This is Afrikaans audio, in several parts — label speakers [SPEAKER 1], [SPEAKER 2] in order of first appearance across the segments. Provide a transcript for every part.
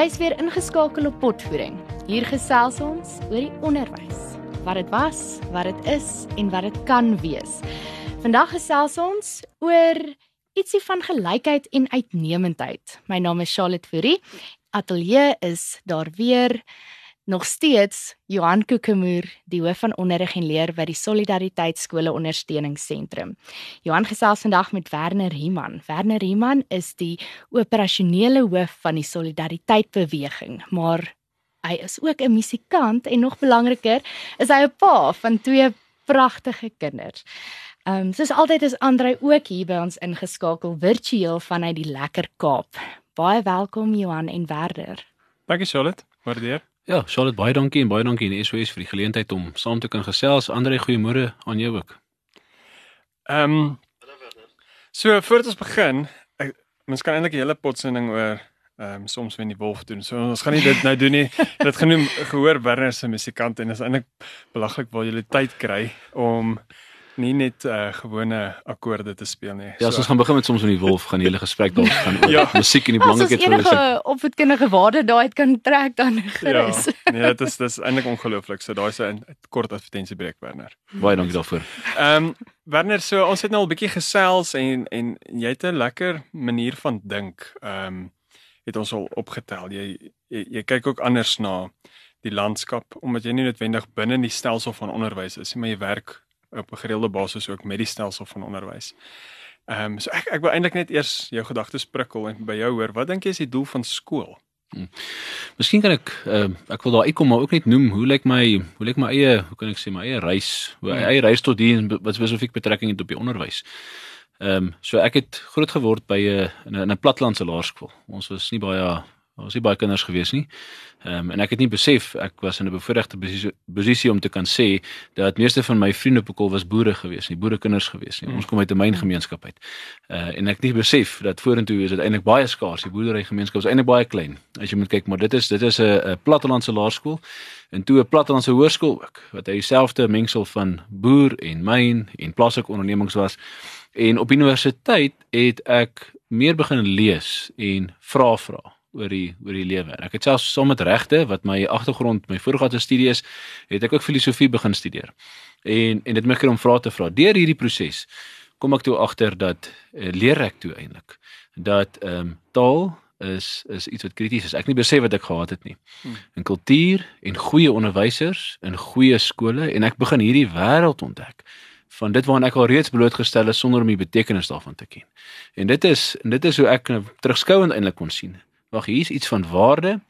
[SPEAKER 1] Jy's weer ingeskakel op Potvoeding. Hier gesels ons oor die onderwys. Wat dit was, wat dit is en wat dit kan wees. Vandag gesels ons oor ietsie van gelykheid en uitnemendheid. My naam is Charlotte Fourie. Atelier is daar weer nog steeds Johan Kokemoer, die hoof van onderrig en leer by die Solidariteit Skole Ondersteuningsentrum. Johan gesels vandag met Werner Riemann. Werner Riemann is die operasionele hoof van die Solidariteit beweging, maar hy is ook 'n musikant en nog belangriker, is hy 'n pa van twee pragtige kinders. Ehm um, soos altyd is Andrei ook hier by ons ingeskakel virtueel vanuit die lekker Kaap. Baie welkom Johan en Werner.
[SPEAKER 2] Dankie Charlotte. Waardeer.
[SPEAKER 3] Ja, Charlotte, baie dankie en baie dankie aan SOS vir die geleentheid om saam te kan gesels. Andre, goeiemôre aan jou ook.
[SPEAKER 2] Ehm um, So, voordat ons begin, ek, mens kan eintlik 'n hele potsending oor ehm um, soms wen die wolf doen. So ons gaan nie dit nou doen nie. dit genoem gehoor Werner se musikant en is eintlik belaglik waar jy tyd kry om nie net uh, gewone akkoorde te speel nie.
[SPEAKER 3] Ja, so, as ons gaan begin met soms met die wolf gaan die hele gesprek daar gaan oor ja. musiek en die belangrikheid
[SPEAKER 1] van dit. Ons opvoedkundige waarde daai het kan trek dan gerus.
[SPEAKER 2] Ja, nee, dit is dis eintlik ongelooflik. So daai is 'n kort advertensie breek Werner.
[SPEAKER 3] Baie dankie daarvoor.
[SPEAKER 2] Ehm um, Werner, so ons het nou al 'n bietjie gesels en en jy het 'n lekker manier van dink. Ehm um, het ons al opgetel. Jy jy, jy kyk ook anders na die landskap omdat jy nie noodwendig binne die stelsel van onderwys is nie, maar jy werk op 'n gereelde basis ook met die stelsel van onderwys. Ehm um, so ek ek wil eintlik net eers jou gedagtes prikkel en by jou hoor, wat dink jy is die doel van skool? Hmm.
[SPEAKER 3] Miskien kan ek uh, ek wil daar uitkom maar ook net noem hoe lyk my hoe lyk my eie hoe kan ek sê my eie reis hoe hmm. eie reis tot hier wat spesifiek betrekking het op die onderwys. Ehm um, so ek het groot geword by 'n in 'n platlandse laerskool. Ons was nie baie Daar was nie baie kinders gewees nie. Ehm um, en ek het nie besef ek was in 'n bevoordeelde posisie om te kan sê dat meeste van my vriende op skool was boere gewees, nie boerekinders gewees nie. Ons kom uit 'n myngemeenskap uit. Uh en ek het nie besef dat vorentoe is dit eintlik baie skaars. Die boerderygemeenskap is eintlik baie klein. As jy moet kyk, maar dit is dit is 'n plattelandse laerskool en toe 'n plattelandse hoërskool ook wat hy dieselfde mengsel van boer en myn en plaaslike ondernemings was. En op universiteit het ek meer begin lees en vra vra oor die oor die lewe. Ek het selfs saam met regte wat my agtergrond, my voorgaande studie is, het ek ook filosofie begin studeer. En en dit maak ek om vrae te vra. Deur hierdie proses kom ek toe agter dat uh, leer ek toe eintlik dat ehm um, taal is is iets wat krities is. Ek nie besef wat ek gehad het nie. Hmm. In kultuur en goeie onderwysers in goeie skole en ek begin hierdie wêreld ontdek van dit waarna ek al reeds blootgestel is sonder om die betekenis daarvan te ken. En dit is en dit is hoe ek nou terugskouend eintlik kon sien wag hier's iets van waarde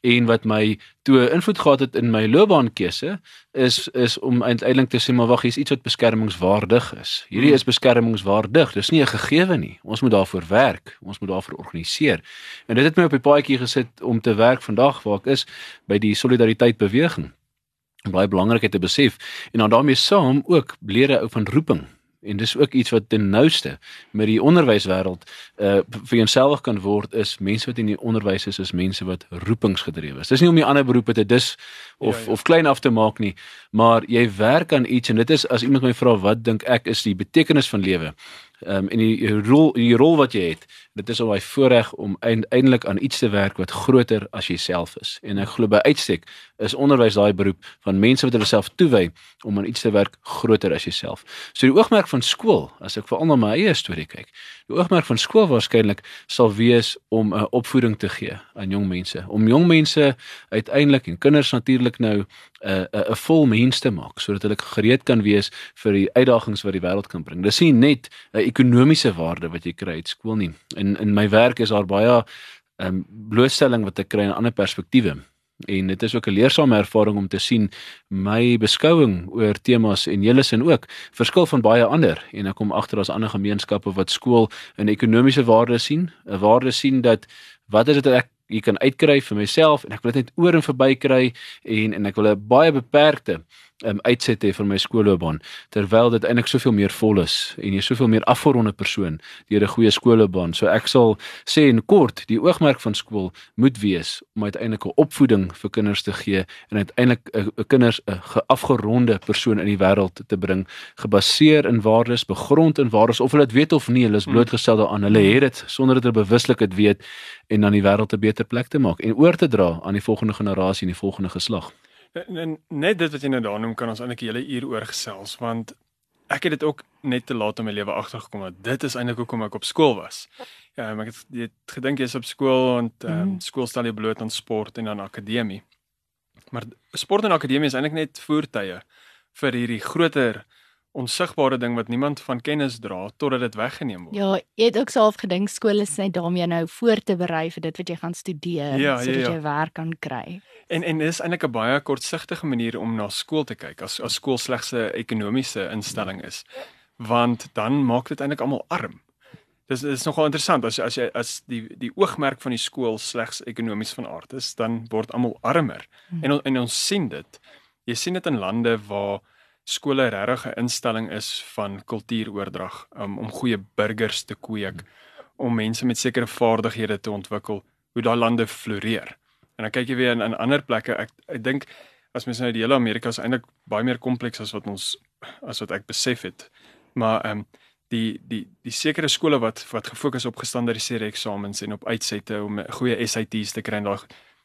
[SPEAKER 3] en wat my toe invloed gehad het in my loopbaankeuse is is om uiteindelik te sê maar wag hier's iets wat beskermingswaardig is. Hierdie is beskermingswaardig. Dis nie 'n gegewe nie. Ons moet daarvoor werk. Ons moet daarvoor organiseer. En dit het my op die paadjie gesit om te werk vandag waar ek is by die solidariteit beweging. Baie belangrik te besef en dan daarmee saam ook lede ou van roeping en dis ook iets wat ten nouste met die onderwyswêreld uh vir jouself kan word is mense wat in die onderwys is is mense wat roepingsgedrewe is. Dis nie om die ander beroepe te dis of ja, ja. of klein af te maak nie, maar jy werk aan iets en dit is as iemand my vra wat dink ek is die betekenis van lewe? Ehm um, en die rol die rol wat jy het, dit is al daai voorreg om uiteindelik aan iets te werk wat groter as jouself is. En ek glo by uitstek is onderwys daai beroep van mense wat hulle self toewy om aan iets te werk groter as jouself. So die oogmerk van skool, as ek veral na my eie storie kyk, die oogmerk van skool waarskynlik sal wees om 'n opvoeding te gee aan jong mense, om jong mense uiteindelik en kinders natuurlik nou 'n 'n 'n vol mens te maak sodat hulle gereed kan wees vir die uitdagings wat die wêreld kan bring. Dis nie net 'n ekonomiese waarde wat jy kry uit skool nie. In in my werk is daar baie ehm um, blootstelling wat ek kry in ander perspektiewe. En dit is ook 'n leersame ervaring om te sien my beskouing oor temas en julle sin ook verskil van baie ander en ek kom agter daar's ander gemeenskappe wat skool 'n ekonomiese waarde sien, 'n waarde sien dat wat is dit ek hier kan uitkry vir myself en ek wil dit net oor en verby kry en en ek wil 'n baie beperkte um, uitset hê vir my skoolloopbaan terwyl dit eintlik soveel meer vol is en jy soveel meer afgeronde persoon deur 'n goeie skoolloopbaan. So ek sal sê in kort, die oogmerk van skool moet wees om uiteindelik 'n opvoeding vir kinders te gee en uiteindelik 'n kinders 'n afgeronde persoon in die wêreld te bring gebaseer in waardes, begrond in waardes of hulle dit weet of nie, hulle is hmm. blootgestel daaraan. Hulle het dit sonder dat hulle bewuslik dit weet en dan die wêreld 'n beter plek te maak en oor te dra aan die volgende generasie en die volgende geslag.
[SPEAKER 2] En net dit wat jy nou daar noem kan ons eintlik 'n hele uur oor gesels want ek het dit ook net te laat in my lewe agtergekom dat dit is eintlik hoekom ek op skool was. Ja, ek het, het gedink jy's op skool en um, mm. skool stel jou bloot aan sport en aan akademie. Maar sport en akademie is eintlik net voertuie vir hierdie groter onsigbare ding wat niemand van kennis dra totdat dit weggeneem word.
[SPEAKER 1] Ja, jy het ook self gedink skool is net daarmee nou voor te berei vir dit wat jy gaan studeer ja, sodat ja, ja. jy werk kan kry.
[SPEAKER 2] En en dis eintlik 'n baie kortsigtige manier om na skool te kyk as as skool slegs 'n ekonomiese instelling is. Want dan maak dit eintlik almal arm. Dis is nogal interessant as as jy as die die oogmerk van die skool slegs ekonomies van aard is, dan word almal armer. Hmm. En en ons sien dit. Jy sien dit in lande waar skole regtig 'n instelling is van kultuuroordrag um, om goeie burgers te kweek, om mense met sekere vaardighede te ontwikkel, hoe daai lande floreer. En dan kyk jy weer in, in ander plekke. Ek ek dink as mens nou die hele Amerika is eintlik baie meer kompleks as wat ons as wat ek besef het. Maar ehm um, die die die sekere skole wat wat gefokus op gestandardiseerde eksamens en op uitsette om goeie SATs te kry en daai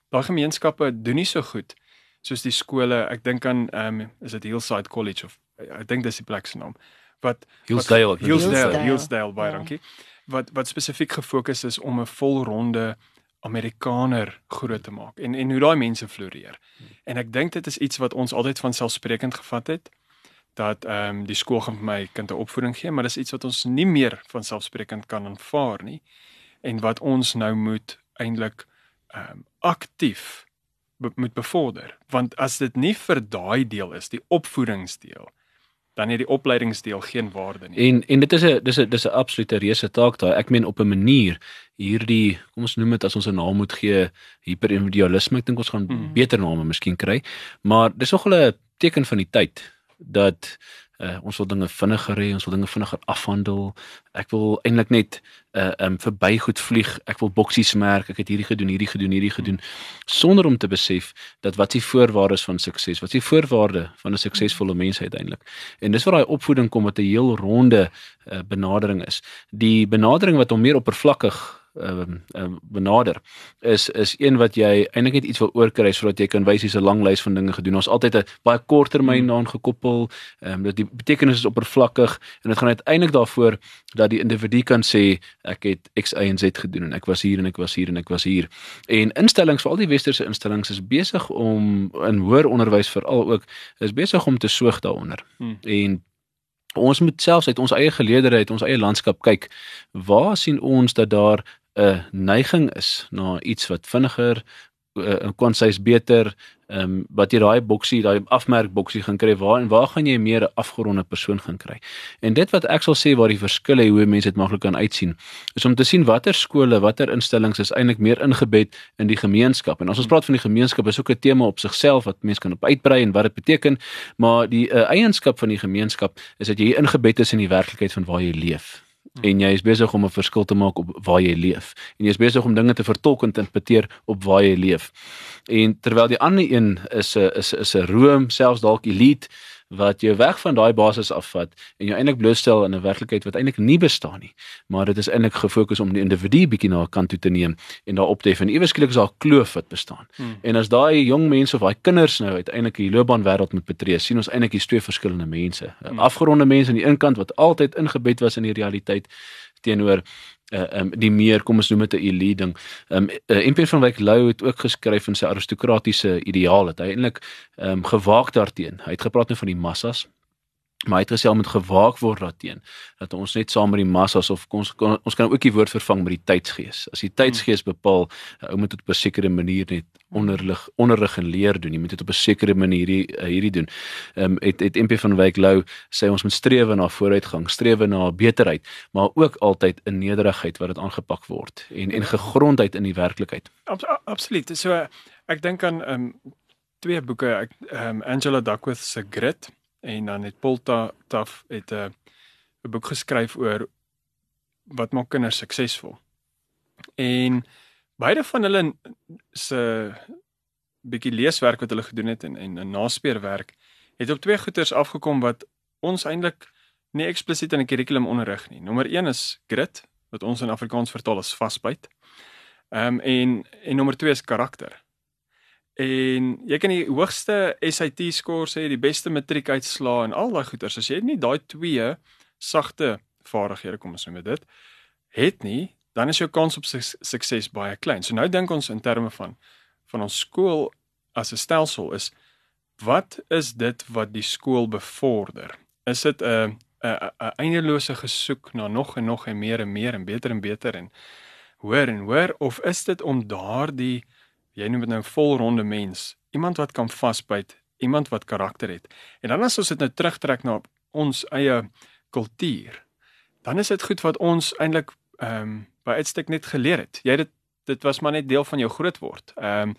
[SPEAKER 2] daai gemeenskappe doen nie so goed soos die skole, ek dink aan ehm um, is dit Hillside College of ek dink dis die plek se naam. Wat
[SPEAKER 3] Hillsdale,
[SPEAKER 2] Hillsdale, Hillsdale by Rankie. Ja. Wat wat spesifiek gefokus is om 'n volronde Amerikaner groot te maak en en hoe daai mense floreer. En ek dink dit is iets wat ons altyd van selfsprekend gevat het dat ehm um, die skool gaan vir my kind 'n opvoeding gee, maar dis iets wat ons nie meer van selfsprekend kan aanvaar nie en wat ons nou moet eintlik ehm um, aktief be moet bevorder. Want as dit nie vir daai deel is die opvoedingsdeel dan het die opleidingsdeel geen waarde nie.
[SPEAKER 3] En en dit is 'n dis 'n dis 'n absolute reuse taak daai ek meen op 'n manier hierdie kom ons noem dit as ons 'n naam moet gee hiperindividualisme ek dink ons gaan mm. beter name miskien kry. Maar dis nog 'n teken van die tyd dat Uh, ons wil dinge vinniger hê, ons wil dinge vinniger afhandel. Ek wil eintlik net uh um verbygoed vlieg. Ek wil boksies merk. Ek het hierdie gedoen, hierdie gedoen, hierdie gedoen sonder om te besef dat wat die voorwaardes van sukses? Wat die voorwaarde van 'n suksesvolle mens uiteindelik? En dis waar daai opvoeding kom wat 'n heel ronde uh, benadering is. Die benadering wat hom meer oppervlakkig ehm uh, uh, benader is is een wat jy eintlik net iets wil oorkry sodat jy kan wys hier's 'n lang lys van dinge gedoen. Ons altyd 'n baie kort termyn hmm. daaraan gekoppel. Ehm um, dat die betekenis is oppervlakkig en dit gaan uiteindelik daarvoor dat die individu kan sê ek het X Y en Z gedoen en ek was hier en ek was hier en ek was hier. En instellings, veral die westerse instellings is besig om in hoër onderwys veral ook is besig om te soog daaronder. Hmm. En Ons moet selfs uit ons eie geleedere uit ons eie landskap kyk. Waar sien ons dat daar 'n neiging is na iets wat vinniger uh, kon sies beter ehm um, wat jy daai boksie daai afmerk boksie gaan kry waar en waar gaan jy meer 'n afgeronde persoon gaan kry. En dit wat ek sal sê waar die verskille hoe mense dit maklik kan uitsien is om te sien watter skole, watter instellings is eintlik meer ingebed in die gemeenskap. En as ons praat van die gemeenskap is ook 'n tema op sigself wat mense kan op uitbrei en wat dit beteken, maar die uh, eienskap van die gemeenskap is dat jy ingebed is in die werklikheid van waar jy leef en jy is besig om 'n verskil te maak op waar jy leef en jy is besig om dinge te vertolk en te interpreteer op waar jy leef. En terwyl die ander een is 'n is is 'n roem, selfs dalk elite wat jou weg van daai basis afvat en jou eintlik blootstel in 'n werklikheid wat eintlik nie bestaan nie. Maar dit is eintlik gefokus om die individu bietjie na 'n kant toe te neem en daar op te hef en ewe skielik is daar 'n kloof wat bestaan. Hmm. En as daai jong mense of daai kinders nou uiteindelik die loopbaanwêreld moet betree, sien ons eintlik hier's twee verskillende mense. Hmm. Afgeronde mense aan die een kant wat altyd ingebed was in die realiteit teenoor uh um die meer kom ons noem dit 'n elite ding. Um uh, MP van Wyk Lou het ook geskryf in sy aristokratiese ideaal dat hy eintlik um gewaak daarteen. Hy het gepraat net van die massas maar hy het gesê om met gewaak word daarteen dat ons net saam met die massas of ons kan ons kan ook die woord vervang met die tydsgees. As die tydsgees bepaal, uh, ou moet dit op 'n sekere manier net onderlig onderrig en leer doen. Jy moet dit op 'n sekere manier hier, uh, hierdie doen. Ehm um, het het MP van Wyk Lou sê ons moet streef na vooruitgang, streef na beterheid, maar ook altyd in nederigheid wat dit aangepak word en en gegrondheid in die werklikheid.
[SPEAKER 2] Abs absoluut. So ek dink aan ehm um, twee boeke, ek ehm um, Angela Duckworth se Grit en dan het Paul Taff het 'n 'n boek geskryf oor wat maak kinders suksesvol. En beide van hulle se bietjie leeswerk wat hulle gedoen het en en 'n naspeurwerk het op twee goeters afgekom wat ons eintlik nie eksplisiet in 'n kurrikulum onderrig nie. Nommer 1 is grit wat ons in Afrikaans vertaal as vasbyt. Ehm um, en en nommer 2 is karakter. En jy kan die hoogste SAT scores hê, die beste matriekuitslae en al daai goeters. As jy nie daai twee sagte vaardighede kom ons noem dit het nie, dan is jou kans op sukses baie klein. So nou dink ons in terme van van ons skool as 'n stelsel is wat is dit wat die skool bevorder? Is dit 'n 'n 'n eindelose gesoek na nog en nog en meer en meer en beter en beter en hoor en hoor of is dit om daardie jy noem dit nou volronde mens, iemand wat kan vasbyt, iemand wat karakter het. En dan as ons dit nou terugtrek na ons eie kultuur, dan is dit goed wat ons eintlik ehm um, by uitstek net geleer het. Jy het dit dit was maar net deel van jou grootword. Ehm um,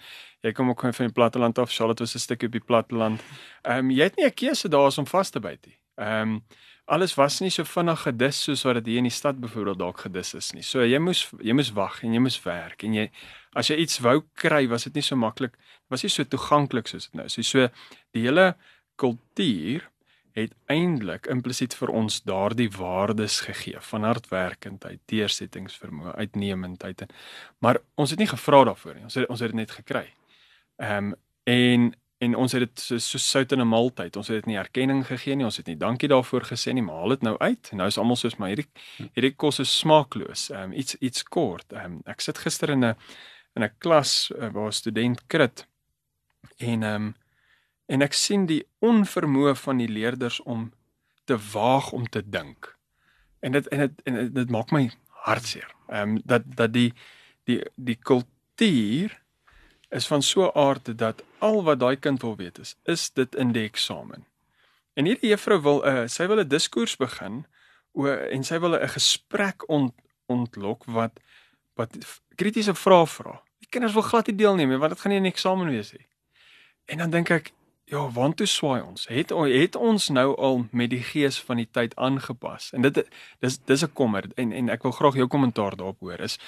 [SPEAKER 2] jy kom ook van die platteland af, Charlotte was 'n stukkie op die platteland. Ehm um, jy het nie 'n keuse daar om vas te byt nie. Ehm um, alles was nie so vinnig gedis soos wat dit hier in die stad byvoorbeeld dalk gedis is nie. So jy moes jy moes wag en jy moes werk en jy as jy iets wou kry, was dit nie so maklik. Was nie so toeganklik soos dit nou is. So, so die hele kultuur het eintlik implisiet vir ons daardie waardes gegee van hardwerkendheid, deursettingsvermoë, uitnemendheid en maar ons het nie gevra daarvoor nie. Ons het ons het dit net gekry. Ehm um, en en ons het dit so, so sout in 'n maaltyd. Ons het dit nie erkenning gegee nie. Ons het nie dankie daarvoor gesê nie, maar haal dit nou uit. Nou is almal soos maar hierdie hierdie kos is smaakloos. Ehm um, iets iets kort. Ehm um, ek sit gister in 'n in 'n klas uh, waar 'n student krit en ehm um, en ek sien die onvermoë van die leerders om te waag om te dink. En dit en dit en dit maak my hartseer. Ehm um, dat dat die die die kultuur is van so 'n aard dat al wat daai kind wil weet is is dit in die eksamen. En hierdie juffrou wil 'n uh, sy wil 'n diskurs begin o en sy wil 'n gesprek ont, ontlok wat wat kritiese vrae vra. Die kinders wil glad nie deelneem nie want dit gaan nie 'n eksamen wees nie. En dan dink ek Ja, want toe swaai ons. Het het ons nou al met die gees van die tyd aangepas. En dit dis dis 'n kommer en en ek wil graag jou kommentaar daarop hoor. Is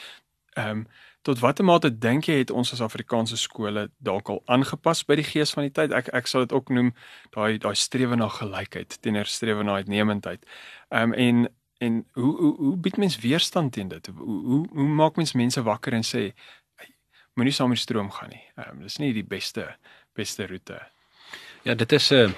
[SPEAKER 2] ehm um, tot watter mate dink jy het ons as Afrikaanse skole dalk al aangepas by die gees van die tyd? Ek ek sal dit ook noem daai daai strewe na gelykheid teenoor strewe na uitnemendheid. Ehm um, en en hoe hoe hoe bied mens weerstand teen dit? Hoe hoe, hoe maak mens mense wakker en sê moenie saam met die stroom gaan nie. Ehm um, dis nie die beste beste roete.
[SPEAKER 3] Ja, dit is 'n uh,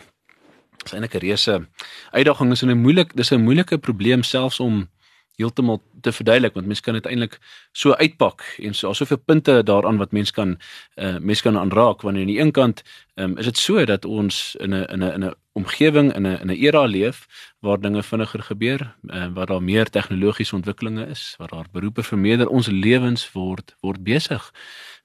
[SPEAKER 3] is eintlik 'n reuse uitdaging is 'n moeilik dis 'n moeilike probleem selfs om heeltemal te verduidelik want mense kan dit eintlik so uitpak en so soveel punte daaraan wat mense kan uh mense kan aanraak wanneer aan die een kant um, is dit so dat ons in 'n in 'n in 'n omgewing in 'n in 'n era leef waar dinge vinniger gebeur uh, waar daar meer tegnologiese ontwikkelinge is waar daar beroepe vermeerder ons lewens word word besig.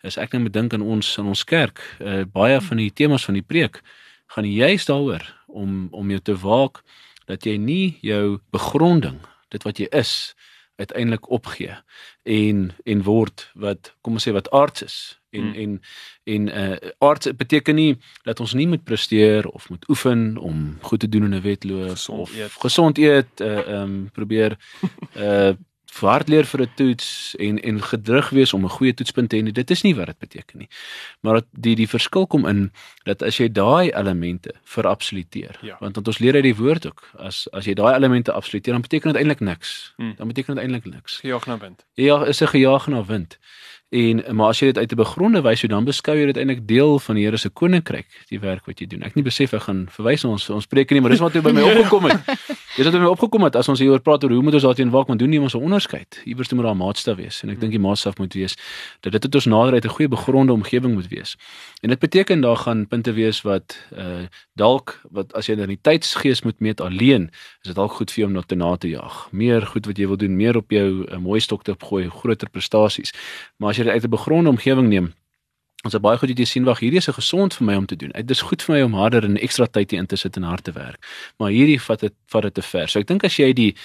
[SPEAKER 3] Is ek net nou dink aan ons in ons kerk uh, baie van die temas van die preek gaan juist daaroor om om jou te waak dat jy nie jou begronding, dit wat jy is, uiteindelik opgee en en word wat kom ons sê wat aards is en hmm. en en uh aards beteken nie dat ons nie moet presteer of moet oefen om goed te doen in 'n wedloop of eet. gesond eet uh um probeer uh hard leer vir 'n toets en en gedrig wees om 'n goeie toetspunt te hê. Dit is nie wat dit beteken nie. Maar dat die die verskil kom in dat as jy daai elemente verabsoluteer, ja. want want ons leer uit die woord ook, as as jy daai elemente absoluteer, dan beteken dit eintlik niks. Hmm. Dan beteken dit eintlik niks.
[SPEAKER 2] Gejaag na wind.
[SPEAKER 3] Ja, is 'n gejaag na wind. En maar as jy dit uit 'n begronde wyse doen, dan beskou jy dit eintlik deel van die Here se koninkryk, die werk wat jy doen. Ek nie besef ek gaan verwys ons ons preek nie, maar dis wat toe by my opgekom het. Dis wat by my opgekom het as ons hieroor praat oor hoe moet ons daarteen waak, want doen nie ons 'n onderskeid. Iewers moet daar 'n maatstaf wees en ek dink die maatstaf moet wees dat dit tot ons nader uit 'n goeie begronde omgewing moet wees. En dit beteken daar gaan punte wees wat uh dalk wat as jy in die tydsgees moet meet alleen, is dit dalk goed vir jou om na te na te jaag. Meer goed wat jy wil doen, meer op jou uh, mooi stok te gooi, groter prestasies. Maar as jy dit uit 'n begronde omgewing neem, ons het baie goed dit sien wag hierdie is 'n gesond vir my om te doen. Dit is goed vir my om harder en ekstra tyd in te sit en hard te werk. Maar hierdie vat dit vat dit te ver. So ek dink as jy die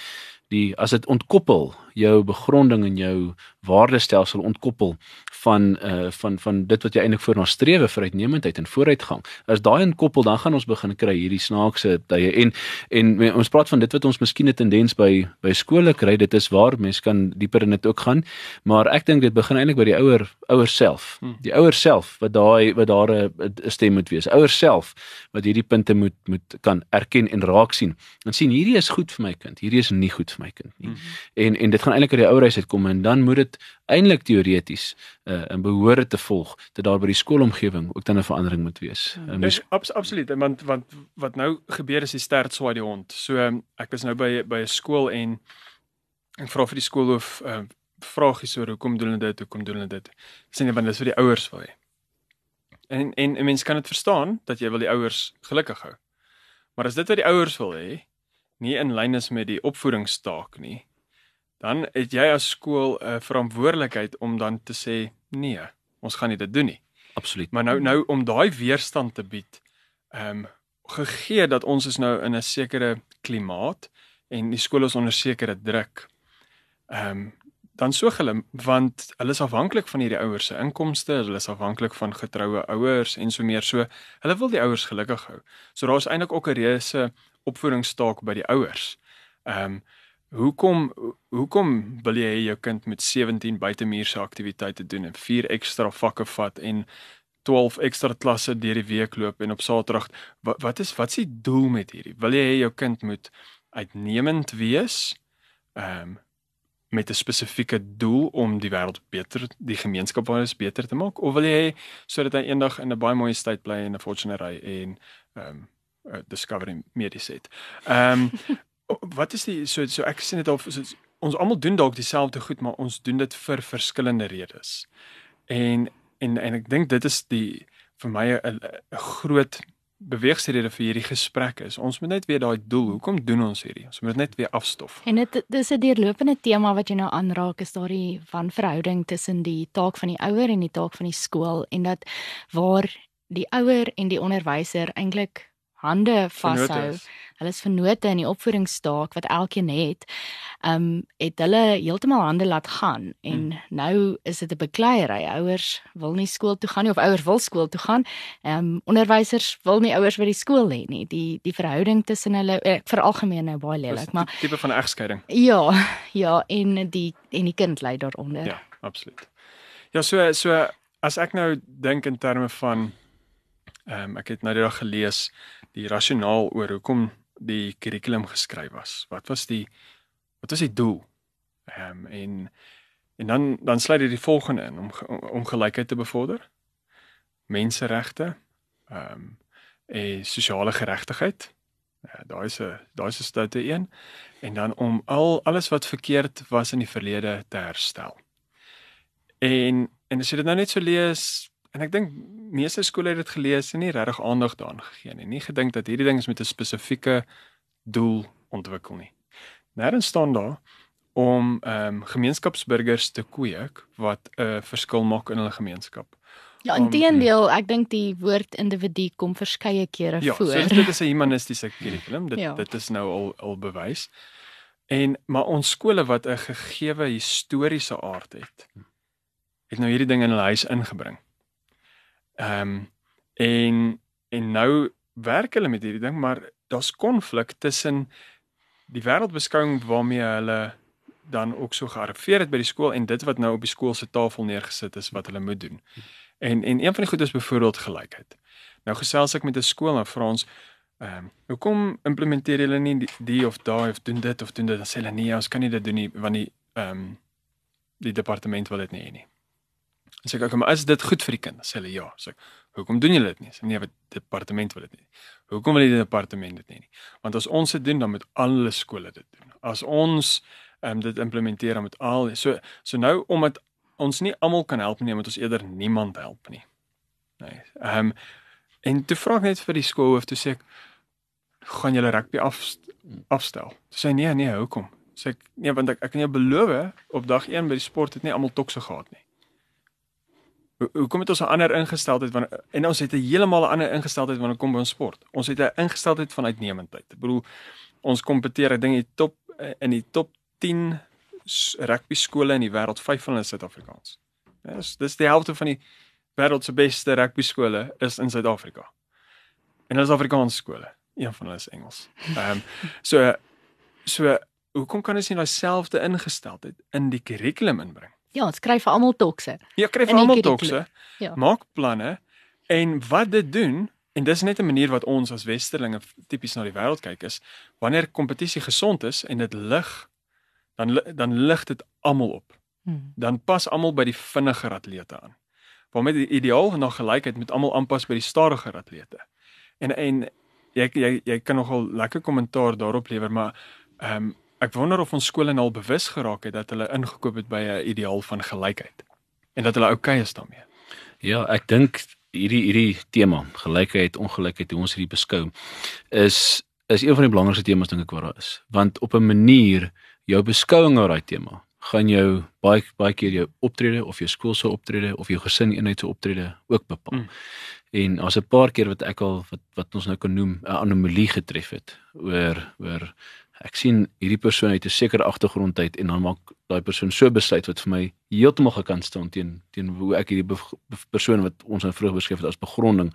[SPEAKER 3] die as dit ontkoppel jou begronding en jou waardestelsel ontkoppel van uh van van dit wat jy eintlik voor na strewe vir uitnemendheid en vooruitgang. As daai inkoppel dan gaan ons begin kry hierdie snaakse tye en en ons praat van dit wat ons miskien 'n tendens by by skole kry. Dit is waar mense kan dieper in dit ook gaan, maar ek dink dit begin eintlik by die ouer ouers self. Hmm. Die ouers self wat daai wat daar 'n stem moet wees. Ouers self wat hierdie punte moet moet kan erken en raak sien. En sien hierdie is goed vir my kind, hierdie is nie goed vir my kind nie. Hmm. En en dit gaan eintlik uit die ouerhuis uitkom en dan moet dit eintlik teoreties uh, in behoore te volg dat daar by die skoolomgewing ook dan 'n verandering moet wees.
[SPEAKER 2] Ja, mens... abs absoluut want want wat nou gebeur is die stert swaai die hond. So ek was nou by by 'n skool en ek vra vir die skoolhoof uh, vragies oor hoekom doen hulle dit? Hoekom doen hulle dit? Sê net want dit is vir die ouers hê. En en 'n mens kan dit verstaan dat jy wil die ouers gelukkig hou. Maar as dit wat die ouers wil hê nie in lyn is met die opvoedingsstaak nie, dan het jy as skool 'n uh, verantwoordelikheid om dan te sê nee, ons gaan nie dit doen nie.
[SPEAKER 3] Absoluut.
[SPEAKER 2] Maar nou nou om daai weerstand te bied, ehm um, gegee dat ons is nou in 'n sekere klimaat en die skole is onder sekere druk. Ehm um, dan so hulle want hulle is afhanklik van hierdie ouers se inkomste, hulle is afhanklik van getroue ouers en so meer so. Hulle wil die ouers gelukkig hou. So daar's eintlik ook 'n reuse opvoedingsstaak by die ouers. Ehm um, Hoekom hoekom wil jy hê jou kind moet 17 buitemuurse aktiwiteite doen en 4 ekstra vakke vat en 12 ekstra klasse deur die week loop en op Saterdag wat, wat is wat is die doel met hierdie? Wil jy hê jou kind moet uitnemend wees? Ehm um, met 'n spesifieke doel om die wêreld beter, die gemeenskap waar is beter te maak of wil jy hê sodat hy eendag in 'n baie mooi tyd bly en 'n fortune ry en ehm um, uh, discovering mediese. Ehm um, wat is die so so ek sien dit of so, ons almal doen dalk dieselfde goed maar ons doen dit vir verskillende redes. En en en ek dink dit is die vir my 'n groot beweegsrede vir hierdie gesprek is. Ons moet net weet daai doel. Hoekom doen ons hierdie? Ons moet net weer afstof.
[SPEAKER 1] En dit dis 'n deurlopende tema wat jy nou aanraak is daardie wanverhouding tussen die taak van die ouer en die taak van die skool en dat waar die ouer en die onderwyser eintlik hande vashou. Hulle is vennote in die opvoedingsstaak wat elkeen het. Um het hulle heeltemal hande laat gaan en hmm. nou is dit 'n bekleierery. Ouers wil nie skool toe gaan nie of ouers wil skool toe gaan. Um onderwysers wil nie ouers by die skool hê nie. Die die verhouding tussen hulle ek vir algemeen nou baie lelik, maar
[SPEAKER 2] tipe van egskeiding.
[SPEAKER 1] Ja, ja, en die en die kind lê daaronder.
[SPEAKER 2] Ja, absoluut. Ja, so so as ek nou dink in terme van ehm um, ek het nou die dag gelees die rasionaal oor hoekom die kurrikulum geskryf was. Wat was die wat was die doel? Ehm um, en en dan dan sluit dit die volgende in om om gelykheid te bevorder. Menseregte, ehm um, en sosiale geregtigheid. Ja, daar is 'n daar is 'n stoute een en dan om al alles wat verkeerd was in die verlede te herstel. En en as jy dit nou net so lees, En ek dink meeste skole het dit gelees en nie regtig aandag daaraan gegee nie. Nie gedink dat hierdie ding is met 'n spesifieke doel ontwikkel nie. Nêrens staan daar om ehm um, gemeenskapsburgers te kweek wat 'n uh, verskil maak in hulle gemeenskap.
[SPEAKER 1] Ja, inteendeel, ek dink die woord individu kom verskeie kere
[SPEAKER 2] ja,
[SPEAKER 1] voor.
[SPEAKER 2] Ja, so dit is 'n humanistiese kurrikulum. Dit ja. dit is nou al al bewys. En maar ons skole wat 'n gegeewe historiese aard het, het nou hierdie ding in hulle huis ingebring. Ehm um, en en nou werk hulle met hierdie ding, maar daar's konflik tussen die wêreldbeskouing waarmee hulle dan ook so gearriveer het by die skool en dit wat nou op die skool se tafel neergesit is wat hulle moet doen. En en een van die goed is byvoorbeeld gelykheid. Nou gesels ek met 'n skool en vra ons ehm um, hoekom implementeer julle nie die, die of daai of doen dit of doen dit dan sê hulle nee, ons kan nie dit doen nie want die ehm um, die departement wil dit nie hê nie. En sê ek, maar is dit goed vir die kind? Sê hulle ja. Sê ek, hoekom doen julle dit nie? Sê nee, wat departement wil dit nie. Hoekom wil die departement dit nie? Want as ons dit doen, dan moet alle skole dit doen. As ons ehm um, dit implementeer met al so so nou omdat ons nie almal kan help nie, moet ons eerder niemand help nie. Nee. Ehm um, en toe vra ek net vir die skoolhoof toe sê ek gaan julle rugby af afstel. Sê nee, nee, hoekom? Sê ek nee, want ek ek kan jou beloof op dag 1 by die sport het nie almal tokse gehad nie. Hoekom het ons 'n ander ingesteldheid van en ons het 'n heeltemal 'n ander ingesteldheid wanneer kom by ons sport. Ons het 'n ingesteldheid van uitnemendheid. Ek bedoel ons kompeteer, ek dink die top in die top 10 s- rugby skole in die wêreld, 5 van hulle is Suid-Afrikaans. Dis dis die helfte van die wêreld se beste rugby skole is in Suid-Afrika. En hulle is Afrikaanse skole. Een van hulle is Engels. Ehm um, so so hoekom kan ons nie daai selfde ingesteldheid in die kurrikulum inbring?
[SPEAKER 1] Ja, skryf vir almal tokse.
[SPEAKER 2] Ja, kry
[SPEAKER 1] In
[SPEAKER 2] vir almal tokse.
[SPEAKER 1] Ja.
[SPEAKER 2] Maak planne en wat dit doen en dis net 'n manier wat ons as westerlinge tipies na die wêreld kyk is wanneer kompetisie gesond is en dit lig dan dan lig dit almal op.
[SPEAKER 1] Hmm.
[SPEAKER 2] Dan pas almal by die vinniger atlete aan. Waarmee die ideaal na gelykheid moet almal aanpas by die stadiger atlete. En en jy jy jy kan nogal lekker kommentaar daarop lewer, maar ehm um, ek wonder of ons skole nou al bewus geraak het dat hulle ingekoop het by 'n ideaal van gelykheid en dat hulle oukei is daarmee.
[SPEAKER 3] Ja, ek dink hierdie hierdie tema, gelykheid, ongelykheid, hoe ons hierdie beskou, is is een van die belangrikste temas dink ek wat daar is. Want op 'n manier jou beskouing oor daai tema gaan jou baie baie keer jou optrede of jou skool se optrede of jou gesin eenheid se optrede ook bepaal.
[SPEAKER 2] Mm.
[SPEAKER 3] En as 'n paar keer wat ek al wat wat ons nou kan noem 'n anomalie getref het oor oor ek sien hierdie persoon uit 'n sekere agtergrond uit en dan maak daai persoon so besluit wat vir my heeltemal gekant staan teen teen hoe ek hierdie persoon wat ons nou vroeër beskryf het as begronding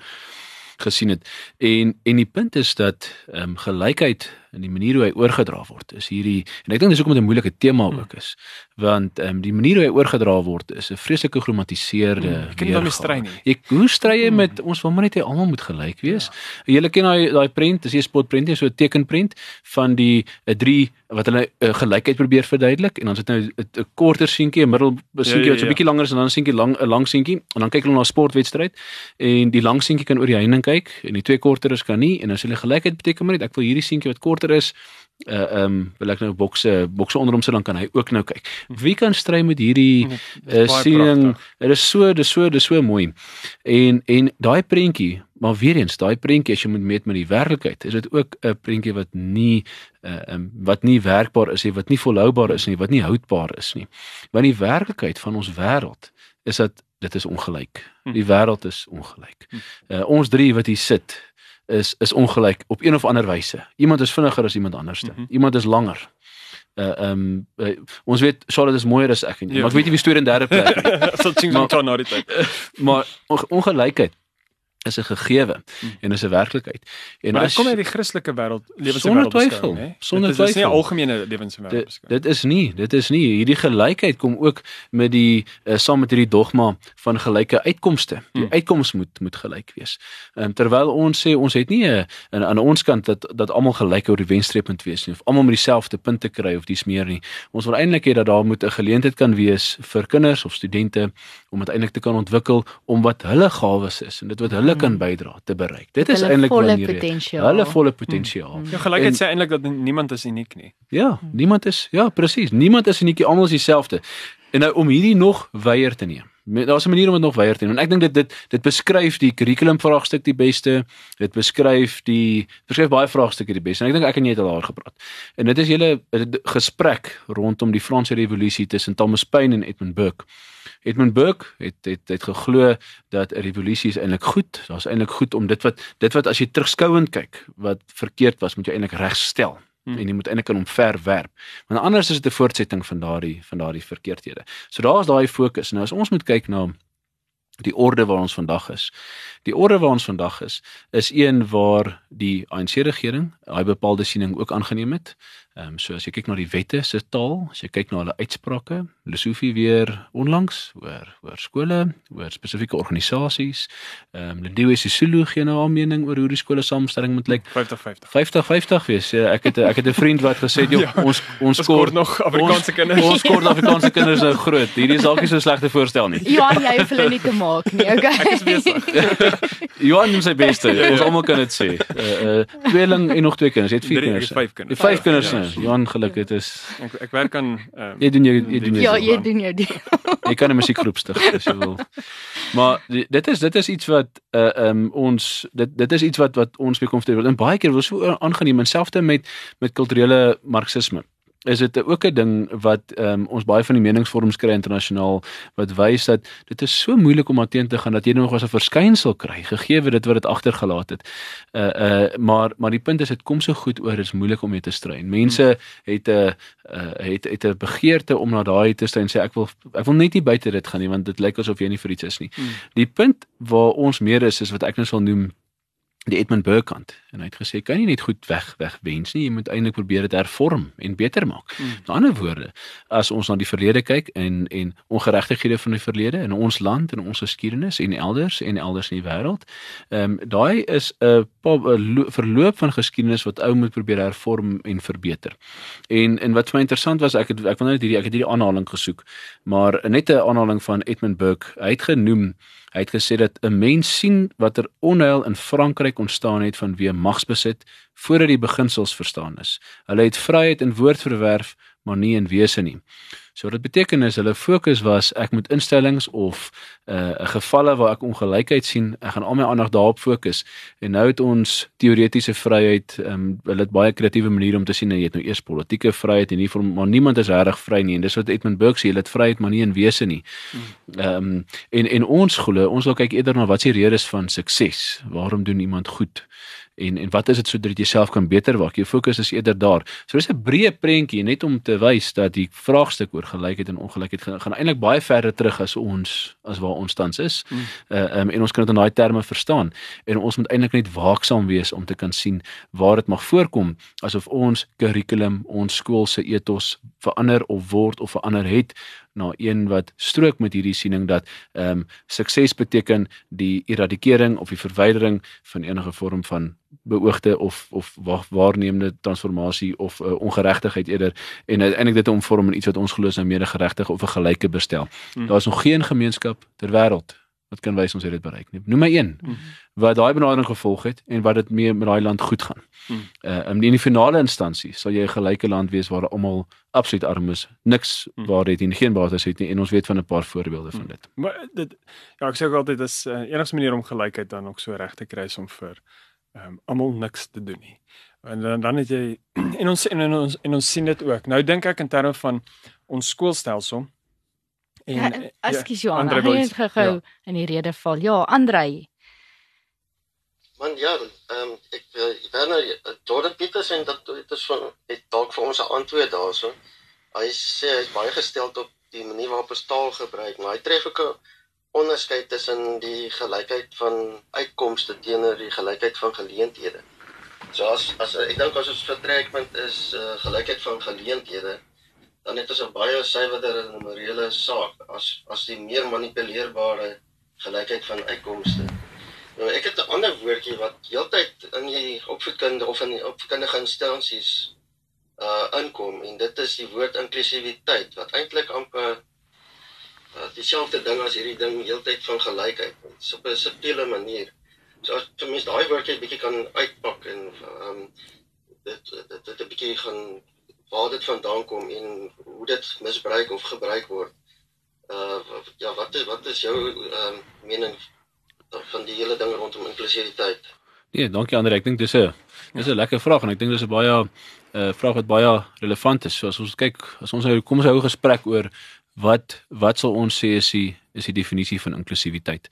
[SPEAKER 3] gesien het. En en die punt is dat ehm um, gelykheid in die manier hoe hy oorgedra word is hierdie en ek dink dis hoekom dit 'n moeilike tema ook is want ehm um, die manier hoe hy oorgedra word is 'n vreeslike geromantiseerde
[SPEAKER 2] Hmm, ek kan nie stry nie.
[SPEAKER 3] Jy hoe stry jy met ons wil maar net hê almal moet gelyk wees. Ja. Julle ken daai daai prent, dis 'n spotprent, dis so 'n tekenprent van die 'n drie wat hulle uh, gelykheid probeer verduidelik en dan sit nou 'n korter seentjie, 'n middel seentjie
[SPEAKER 2] ja,
[SPEAKER 3] wat so 'n
[SPEAKER 2] ja.
[SPEAKER 3] bietjie langer is en dan 'n seentjie lang 'n lang seentjie en dan kyk hulle na 'n sportwedstryd en die lang seentjie kan oor die heining kyk en die twee korteres kan nie en as hulle gelykheid beteken maar net ek wil hierdie seentjie wat korter is uh ehm um, wil ek nou bokse bokse onder hom sit dan kan hy ook nou kyk. Wie kan stry met hierdie uh,
[SPEAKER 2] baie
[SPEAKER 3] siening?
[SPEAKER 2] pragtig.
[SPEAKER 3] Dit is so, dis so, dis so mooi. En en daai prentjie, maar weer eens, daai prentjie as jy moet meet met die werklikheid, is dit ook 'n prentjie wat nie uh um, wat nie werkbaar is nie, wat nie volhoubaar is nie, wat nie houdbaar is nie. Want die werklikheid van ons wêreld is dat dit is ongelyk.
[SPEAKER 2] Hm.
[SPEAKER 3] Die wêreld is ongelyk. Uh ons drie wat hier sit is is ongelyk op een of ander wyse. Iemand is vinniger as iemand anderste.
[SPEAKER 2] Mhm.
[SPEAKER 3] Iemand is langer. Uh ehm um, uh, ons weet Charlotte is mooier as ek en jy,
[SPEAKER 2] Ja.
[SPEAKER 3] maar ek weet nie wie tweede en derde plek nie.
[SPEAKER 2] so sien dan na die tyd.
[SPEAKER 3] maar onge- ongelykheid is 'n gegewe
[SPEAKER 2] Hmm.
[SPEAKER 3] en is 'n werklikheid. En
[SPEAKER 2] Maar
[SPEAKER 3] as
[SPEAKER 2] kom uit die Christelike wêreld, lewens
[SPEAKER 3] Sonder
[SPEAKER 2] wêreld
[SPEAKER 3] twyfel,
[SPEAKER 2] beskou, né?
[SPEAKER 3] sonder
[SPEAKER 2] dit is, nie 'n
[SPEAKER 3] twyfel.
[SPEAKER 2] algemene lewens wêreld
[SPEAKER 3] dit,
[SPEAKER 2] beskou.
[SPEAKER 3] dit is nie, dit is nie hierdie gelykheid kom ook met die uh, saam met hierdie dogma van gelyke uitkomste. Die
[SPEAKER 2] Hmm.
[SPEAKER 3] uitkoms moet moet gelyk wees. Um, terwyl ons sê ons het nie 'n aan, aan ons kant dat dat almal gelyk oor die wenstreep moet wees nie of almal met dieselfde punte kry of dis meer nie. Ons wil eintlik hê dat daar moet 'n geleentheid kan wees vir kinders of studente om uiteindelik te kan ontwikkel om wat hulle gawes is en dit wat hulle kan bydra te bereik. Dit is
[SPEAKER 1] Hulle
[SPEAKER 3] eintlik
[SPEAKER 1] volle
[SPEAKER 3] wanneer jy-
[SPEAKER 1] potensiaal.
[SPEAKER 3] Hulle volle potensiaal.
[SPEAKER 2] Ja, gelykheid sê eintlik dat niemand is uniek nie.
[SPEAKER 3] Ja, niemand is ja, presies. Niemand is uniek, almal is dieselfde. En nou om hierdie nog weier te neem. Daar's 'n manier om dit nog weier te neem. En ek dink dit dit dit beskryf die kurrikulum vraagstuk die beste. Dit beskryf die beskryf baie vraagstukke die beste. En ek dink ek en jy het al daar gepraat. En dit is julle gesprek rondom die Franse revolusie tussen Thomas Paine en Edmund Burke. Edmund Burke het het het geglo dat 'n revolusie is eintlik goed. Daar's eintlik goed om dit wat dit wat as jy terugskouend kyk wat verkeerd was, moet jy eintlik regstel
[SPEAKER 2] Hmm.
[SPEAKER 3] en jy moet eintlik aan hom verwerp. Want anders is dit 'n voortsetting van daardie van daardie verkeerdhede. So daar's daai fokus. Nou as ons moet kyk na die orde waar ons vandag is. Die orde waar ons vandag is, is een waar die ANC regering daai bepaalde siening ook aangeneem het. Ehm um, so as jy kyk na die wette se taal, as jy kyk na hulle uitsprake, Lesofie weer onlangs oor oor skole, oor spesifieke organisasies. Ehm um, Lindiwe Sisulu gee nou haar mening oor hoe die skole samestelling moet lyk.
[SPEAKER 2] 50-50.
[SPEAKER 3] 50-50 wees. Ja, Ek het ek het 'n vriend wat gesê "Joh,
[SPEAKER 2] Ja.
[SPEAKER 3] ons ons
[SPEAKER 2] Ons
[SPEAKER 3] kort
[SPEAKER 2] kort nog Afrikaanse kinders.
[SPEAKER 3] Ons kort Afrikaanse kinders nou groot. Hierdie is dalk nie so slegte voorstel nie.
[SPEAKER 1] Johan, jy hoef hulle nie te maak nie, okay?
[SPEAKER 2] Ek is besig.
[SPEAKER 3] Johan doen sy beste. Ons almal kan dit sê. Uh uh tweeling en nog twee kinders. Jy het vier
[SPEAKER 2] Drie-
[SPEAKER 3] kinders.
[SPEAKER 2] vyf kinders.
[SPEAKER 3] Jy Vyf
[SPEAKER 2] Ja,
[SPEAKER 3] kinders
[SPEAKER 2] ja.
[SPEAKER 3] Johan geluk dit is
[SPEAKER 2] Ek ek werk aan ehm
[SPEAKER 3] jy doen jy jy doen
[SPEAKER 1] Ja,
[SPEAKER 3] jy.
[SPEAKER 1] jy doen jou ding.
[SPEAKER 3] Jy kan 'n musiekgroep stig as jy wil. Maar dit is dit is iets wat uh um ons dit dit is iets wat wat ons mee komfortabel en baie keer wil so aangeneem en selfs met met kulturele marxisme. Is dit ook 'n ding wat um, ons baie van die meningsvorms kry internasionaal wat wys dat dit is so moeilik om teen te gaan dat jy nog as 'n verskynsel kry gegee dit wat dit agtergelaat het. Uh uh maar maar die punt is dit kom so goed oor is moeilik om mee te stry. Mense het 'n uh, het het 'n begeerte om na daai te stry en sê ek wil ek wil net nie buite dit gaan nie want dit lyk asof jy nie vir iets is nie. Hmm. Die punt waar ons meer is is wat ek nou sal noem die Edmund Burke kant en hy het gesê kan jy net goed weg wegwens nie jy moet eintlik probeer dit hervorm en beter maak. Mm. Met ander woorde, as ons na die verlede kyk en en ongeregtighede van die verlede in ons land en ons geskiedenis en elders en elders in die wêreld, ehm um, daai is 'n verloop van geskiedenis wat ou moet probeer hervorm en verbeter. En en wat vir my interessant was, ek het ek wil net hierdie ek het hierdie aanhaling gesoek, maar net 'n aanhaling van Edmund Burke. Hy het genoem Hy het gesê dat 'n mens sien watter onheil in Frankryk ontstaan het vanweë magsbesit voordat die beginsels verstaan is. Hulle het vryheid in woord verwerf, maar nie in wese nie. So dit beteken is hulle fokus was ek moet instellings of 'n uh, gevalle waar ek ongelykheid sien, ek gaan al my aandag daarop fokus. En nou het ons teoretiese vryheid, um, hulle het baie kreatiewe maniere om te sien jy het nou eers politieke vryheid en nie vir maar niemand is reg vry nie en dis wat Edmund Burke sê, jy het vryheid maar nie in wese nie. Ehm um, en en ons glo, ons wil kyk eerder na wat se redes van sukses. Waarom doen iemand goed? En en wat is dit sodat jy self kan beter maak? Jou fokus is eerder daar. So dis 'n breë prentjie net om te wys dat die vraagstuk oor gelykheid en ongelykheid gaan, gaan eintlik baie verder terug as ons as waar ons tans is. Mm. Uh um, en ons kan dit in daai terme verstaan en ons moet eintlik net waaksaam wees om te kan sien waar dit mag voorkom asof ons kurrikulum, ons skool se ethos verander of word of verander het na een wat strook met hierdie siening dat ehm um, sukses beteken die eradikering of die verwydering van enige vorm van beoogde of of waarnemende transformasie of uh, ongeregtigheid eerder en eintlik dit omvorm in iets wat ons glo is 'n medegeregtige of 'n gelyke bestel. Hmm. Daar is nog geen gemeenskap ter wêreld wat kan wys ons het dit bereik nie. Noem my een hmm. wat daai benadering gevolg het en wat dit mee met daai land goed gaan. Hmm. Uh in die finale instansie sal jy 'n gelyke land wees waar almal absoluut arm is, niks hmm. waar dit geen basis het nie en ons weet van 'n paar voorbeelde van hmm. dit.
[SPEAKER 2] Maar dit ja, ek sê ook altyd dis 'n uh, enigste manier om gelykheid dan ook so reg te kry om vir ehm um, almal niks te doen nie. En dan dan het jy en ons en ons en ons sien dit ook. Nou dink ek in terme van ons skoolstelsel
[SPEAKER 1] en ja, ekskuus ja, Johan, hy het gehou ja. in die rede val. Ja, Andrei.
[SPEAKER 4] Man ja, ehm um, ek ek ben nou Jordan Peterson dat dit is van het dalk vir ons 'n antwoord daarso. Hy sê hy's baie gestel op die manier waarop ons taal gebruik, maar hy tref ook 'n onderskeid tussen die gelykheid van uitkomste teenoor die gelykheid van geleenthede. So as as ek dink as ons vertrekpunt is uh, gelykheid van geleenthede, dan het ons 'n baie suiwerder en morele saak as as die meer manipuleerbare gelykheid van uitkomste. Nou ek het 'n ander woordjie wat heeltyd in die opvoedkunde of in die opvoedkundige instansies uh inkom en dit is die woord inklusiwiteit wat eintlik amper uh, dieselfde ding as hierdie ding heeltyd van gelykheid op 'n subtiele manier. So as jy mens daai woordjie bietjie kan uitpak en um, dit dit dit 'n bietjie gaan waar dit vandaan kom en hoe dit misbruik of gebruik word. Uh ja, wat is wat is jou ehm um, mening van die hele ding rondom inklusiwiteit?
[SPEAKER 3] Nee, dankie Andre. Ek dink dis 'n dis 'n lekker vraag en ek dink dis 'n baie 'n uh, vraag wat baie relevant is. So as ons kyk, as ons nou kom ons hou 'n gesprek oor wat wat sal ons sê is die is die definisie van inklusiwiteit?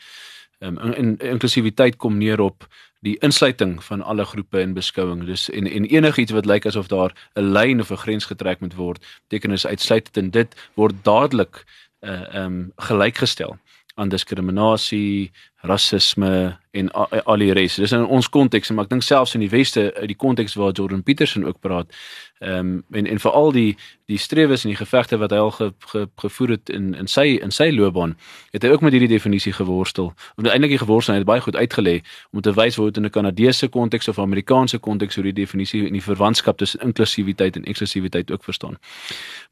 [SPEAKER 3] Um, in inklusiwiteit kom neer op die insluiting van alle groepe in beskouing. Dus en en enigiets wat lyk asof daar 'n lyn of 'n grens getrek moet word, beteken is uitsluitend en dit word dadelik uh ehm um, gelykgestel aan diskriminasie, rasisme en al die res. Dis in ons konteks, maar ek dink selfs in die weste uit die konteks waar Jordan Peterson ook praat. Ehm um, en en veral die die strewes en die gevegte wat hy al ge, ge, gevoer het in in sy in sy loopbaan, het hy ook met hierdie definisie geworstel. En eintlik die geworstel het baie goed uitgelê om te wys hoe dit in 'n Kanadese konteks of Amerikaanse konteks hoe die definisie en die verwantskap tussen inklusiwiteit en eksklusiwiteit ook verstaan.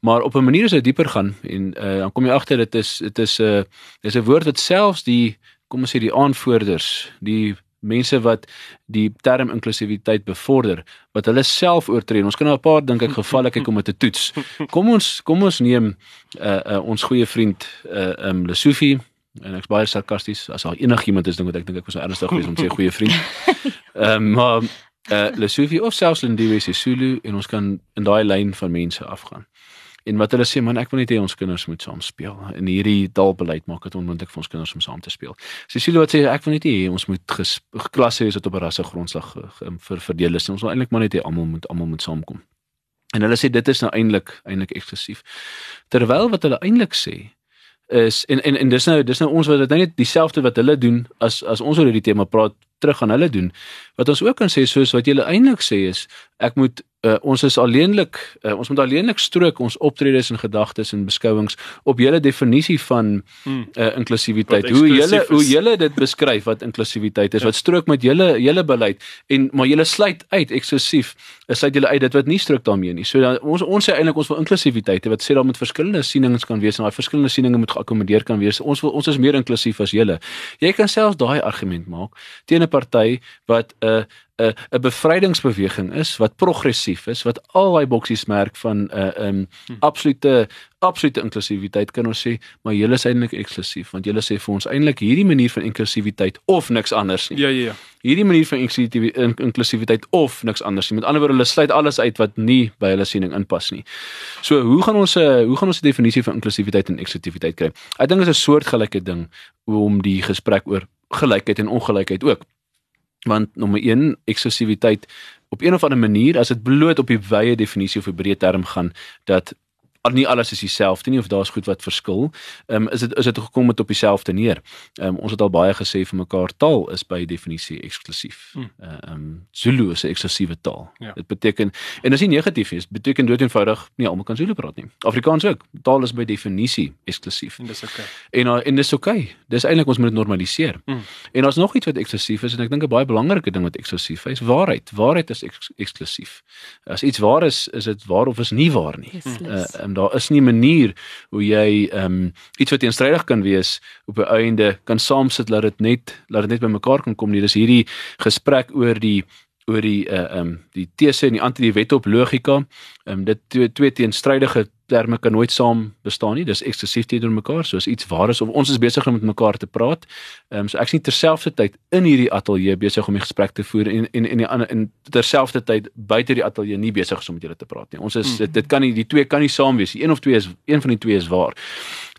[SPEAKER 3] Maar op 'n manier as jy dieper gaan en uh, dan kom jy agter dit is dit is 'n uh, dis 'n woord wat selfs die kom ons sê die aanvoerders, die mense wat die term inklusiwiteit bevorder, wat hulle self oortree. Ons kan nou 'n paar dink ek gevalle kyk om dit te toets. Kom ons kom ons neem uh, uh ons goeie vriend uh um Lesofie en ek's baie sarkasties as daar enigiemand is ding wat ek dink ek was nou ernstig geweest om te sê goeie vriend. Ehm um, maar uh Lesotho of selfs Lindiwe Sisulu en ons kan in daai lyn van mense afgaan. En wat hulle sê man ek wil net hê ons kinders moet saam speel. In hierdie taalbeleid maak dit onmoontlik vir ons kinders om saam te speel. Sisulu wat sê ek wil net hê ons moet geklasse hê wat op 'n rasse grondslag vir verdeel is. Ons wil eintlik maar net hê almal moet almal moet saamkom. En hulle sê dit is nou eintlik eintlik eksklusief. Terwyl wat hulle eintlik sê is en en en dis nou dis nou ons wat dit nou net dieselfde wat hulle doen as as ons oor hierdie tema praat terug aan hulle doen. Wat ons ook kan sê soos wat jy eintlik sê is ek moet uh, ons is alleenlik uh, ons moet alleenlik strook ons optredes en gedagtes en beskouings op julle definisie van uh, inklusiwiteit. Hoe julle hoe julle dit beskryf wat inklusiwiteit is. Ja. Wat strook met julle julle beleid en maar julle sluit uit eksklusief. Is sluit julle uit dit wat nie strook daarmee nie. So dan, ons ons sê eintlik ons wil inklusiwiteit wat sê daar moet verskillende sienings kan wees en daai verskillende sieninge moet geakkommodeer kan wees. Ons wil ons is meer inklusief as julle. Jy kan selfs daai argument maak teen 'n party wat 'n uh, 'n 'n bevrydingsbeweging is wat progressief is wat al daai boksies merk van 'n uh, 'n um, absolute absolute inklusiwiteit kan ons sê maar julle is eintlik eksklusief want julle sê vir ons eintlik hierdie manier van inklusiwiteit of niks anders nie.
[SPEAKER 2] Ja ja ja.
[SPEAKER 3] Hierdie manier van inklusiwiteit of niks anders nie. Met ander woorde hulle sluit alles uit wat nie by hulle siening inpas nie. So hoe gaan ons 'n uh, hoe gaan ons 'n definisie van inklusiwiteit en eksklusiwiteit kry? Ek dink dit is 'n soortgelyke ding om die gesprek oor gelykheid en ongelykheid ook want nommer 1 eksklusiwiteit op een of ander manier as dit bloot op die wye definisie of 'n breë term gaan dat nie alles is dieselfde nie of daar's goed wat verskil. Ehm um, is dit is dit gekom met op dieselfde neer. Ehm um, ons het al baie gesê vir mekaar taal is by definisie eksklusief. Hmm. Ehm um, Zulu is 'n eksklusiewe taal. Ja. Dit beteken en dit is nie negatief nie, dit beteken dood eenvoudig nie almal kan Zulu praat nie. Afrikaans ook. Taal is by definisie eksklusief.
[SPEAKER 2] En dis.
[SPEAKER 3] Okay. En en dis. Okay. Dis eintlik ons moet dit normaliseer. Hmm. En daar's nog iets wat eksklusief is en ek dink 'n baie belangrike ding wat eksklusief is, waarheid. Waarheid is eksklusief. As iets waar is, is dit waar of is nie waar nie. Daar is nie 'n manier hoe jy ehm um, iets wat teenstrydig kan wees op 'n einde kan saamsit dat dit net laat dit net by mekaar kan kom nie. Dis hierdie gesprek oor die oor die uh ehm um, die tese en die anti die wet op logika. Ehm um, dit twee, twee teenstrydige terme kan nooit saam bestaan nie. Dis eksklusief teenoor mekaar. So as iets waar is of ons is besig om met mekaar te praat. Ehm um, so ek sien terselfdertyd in hierdie ateljee besig om die gesprek te voer en en en die ander in terselfdertyd buite die ateljee nie besig is om met julle te praat nie. Ons is dit, dit kan nie die twee kan nie saam wees. Een of twee is een van die twee is waar.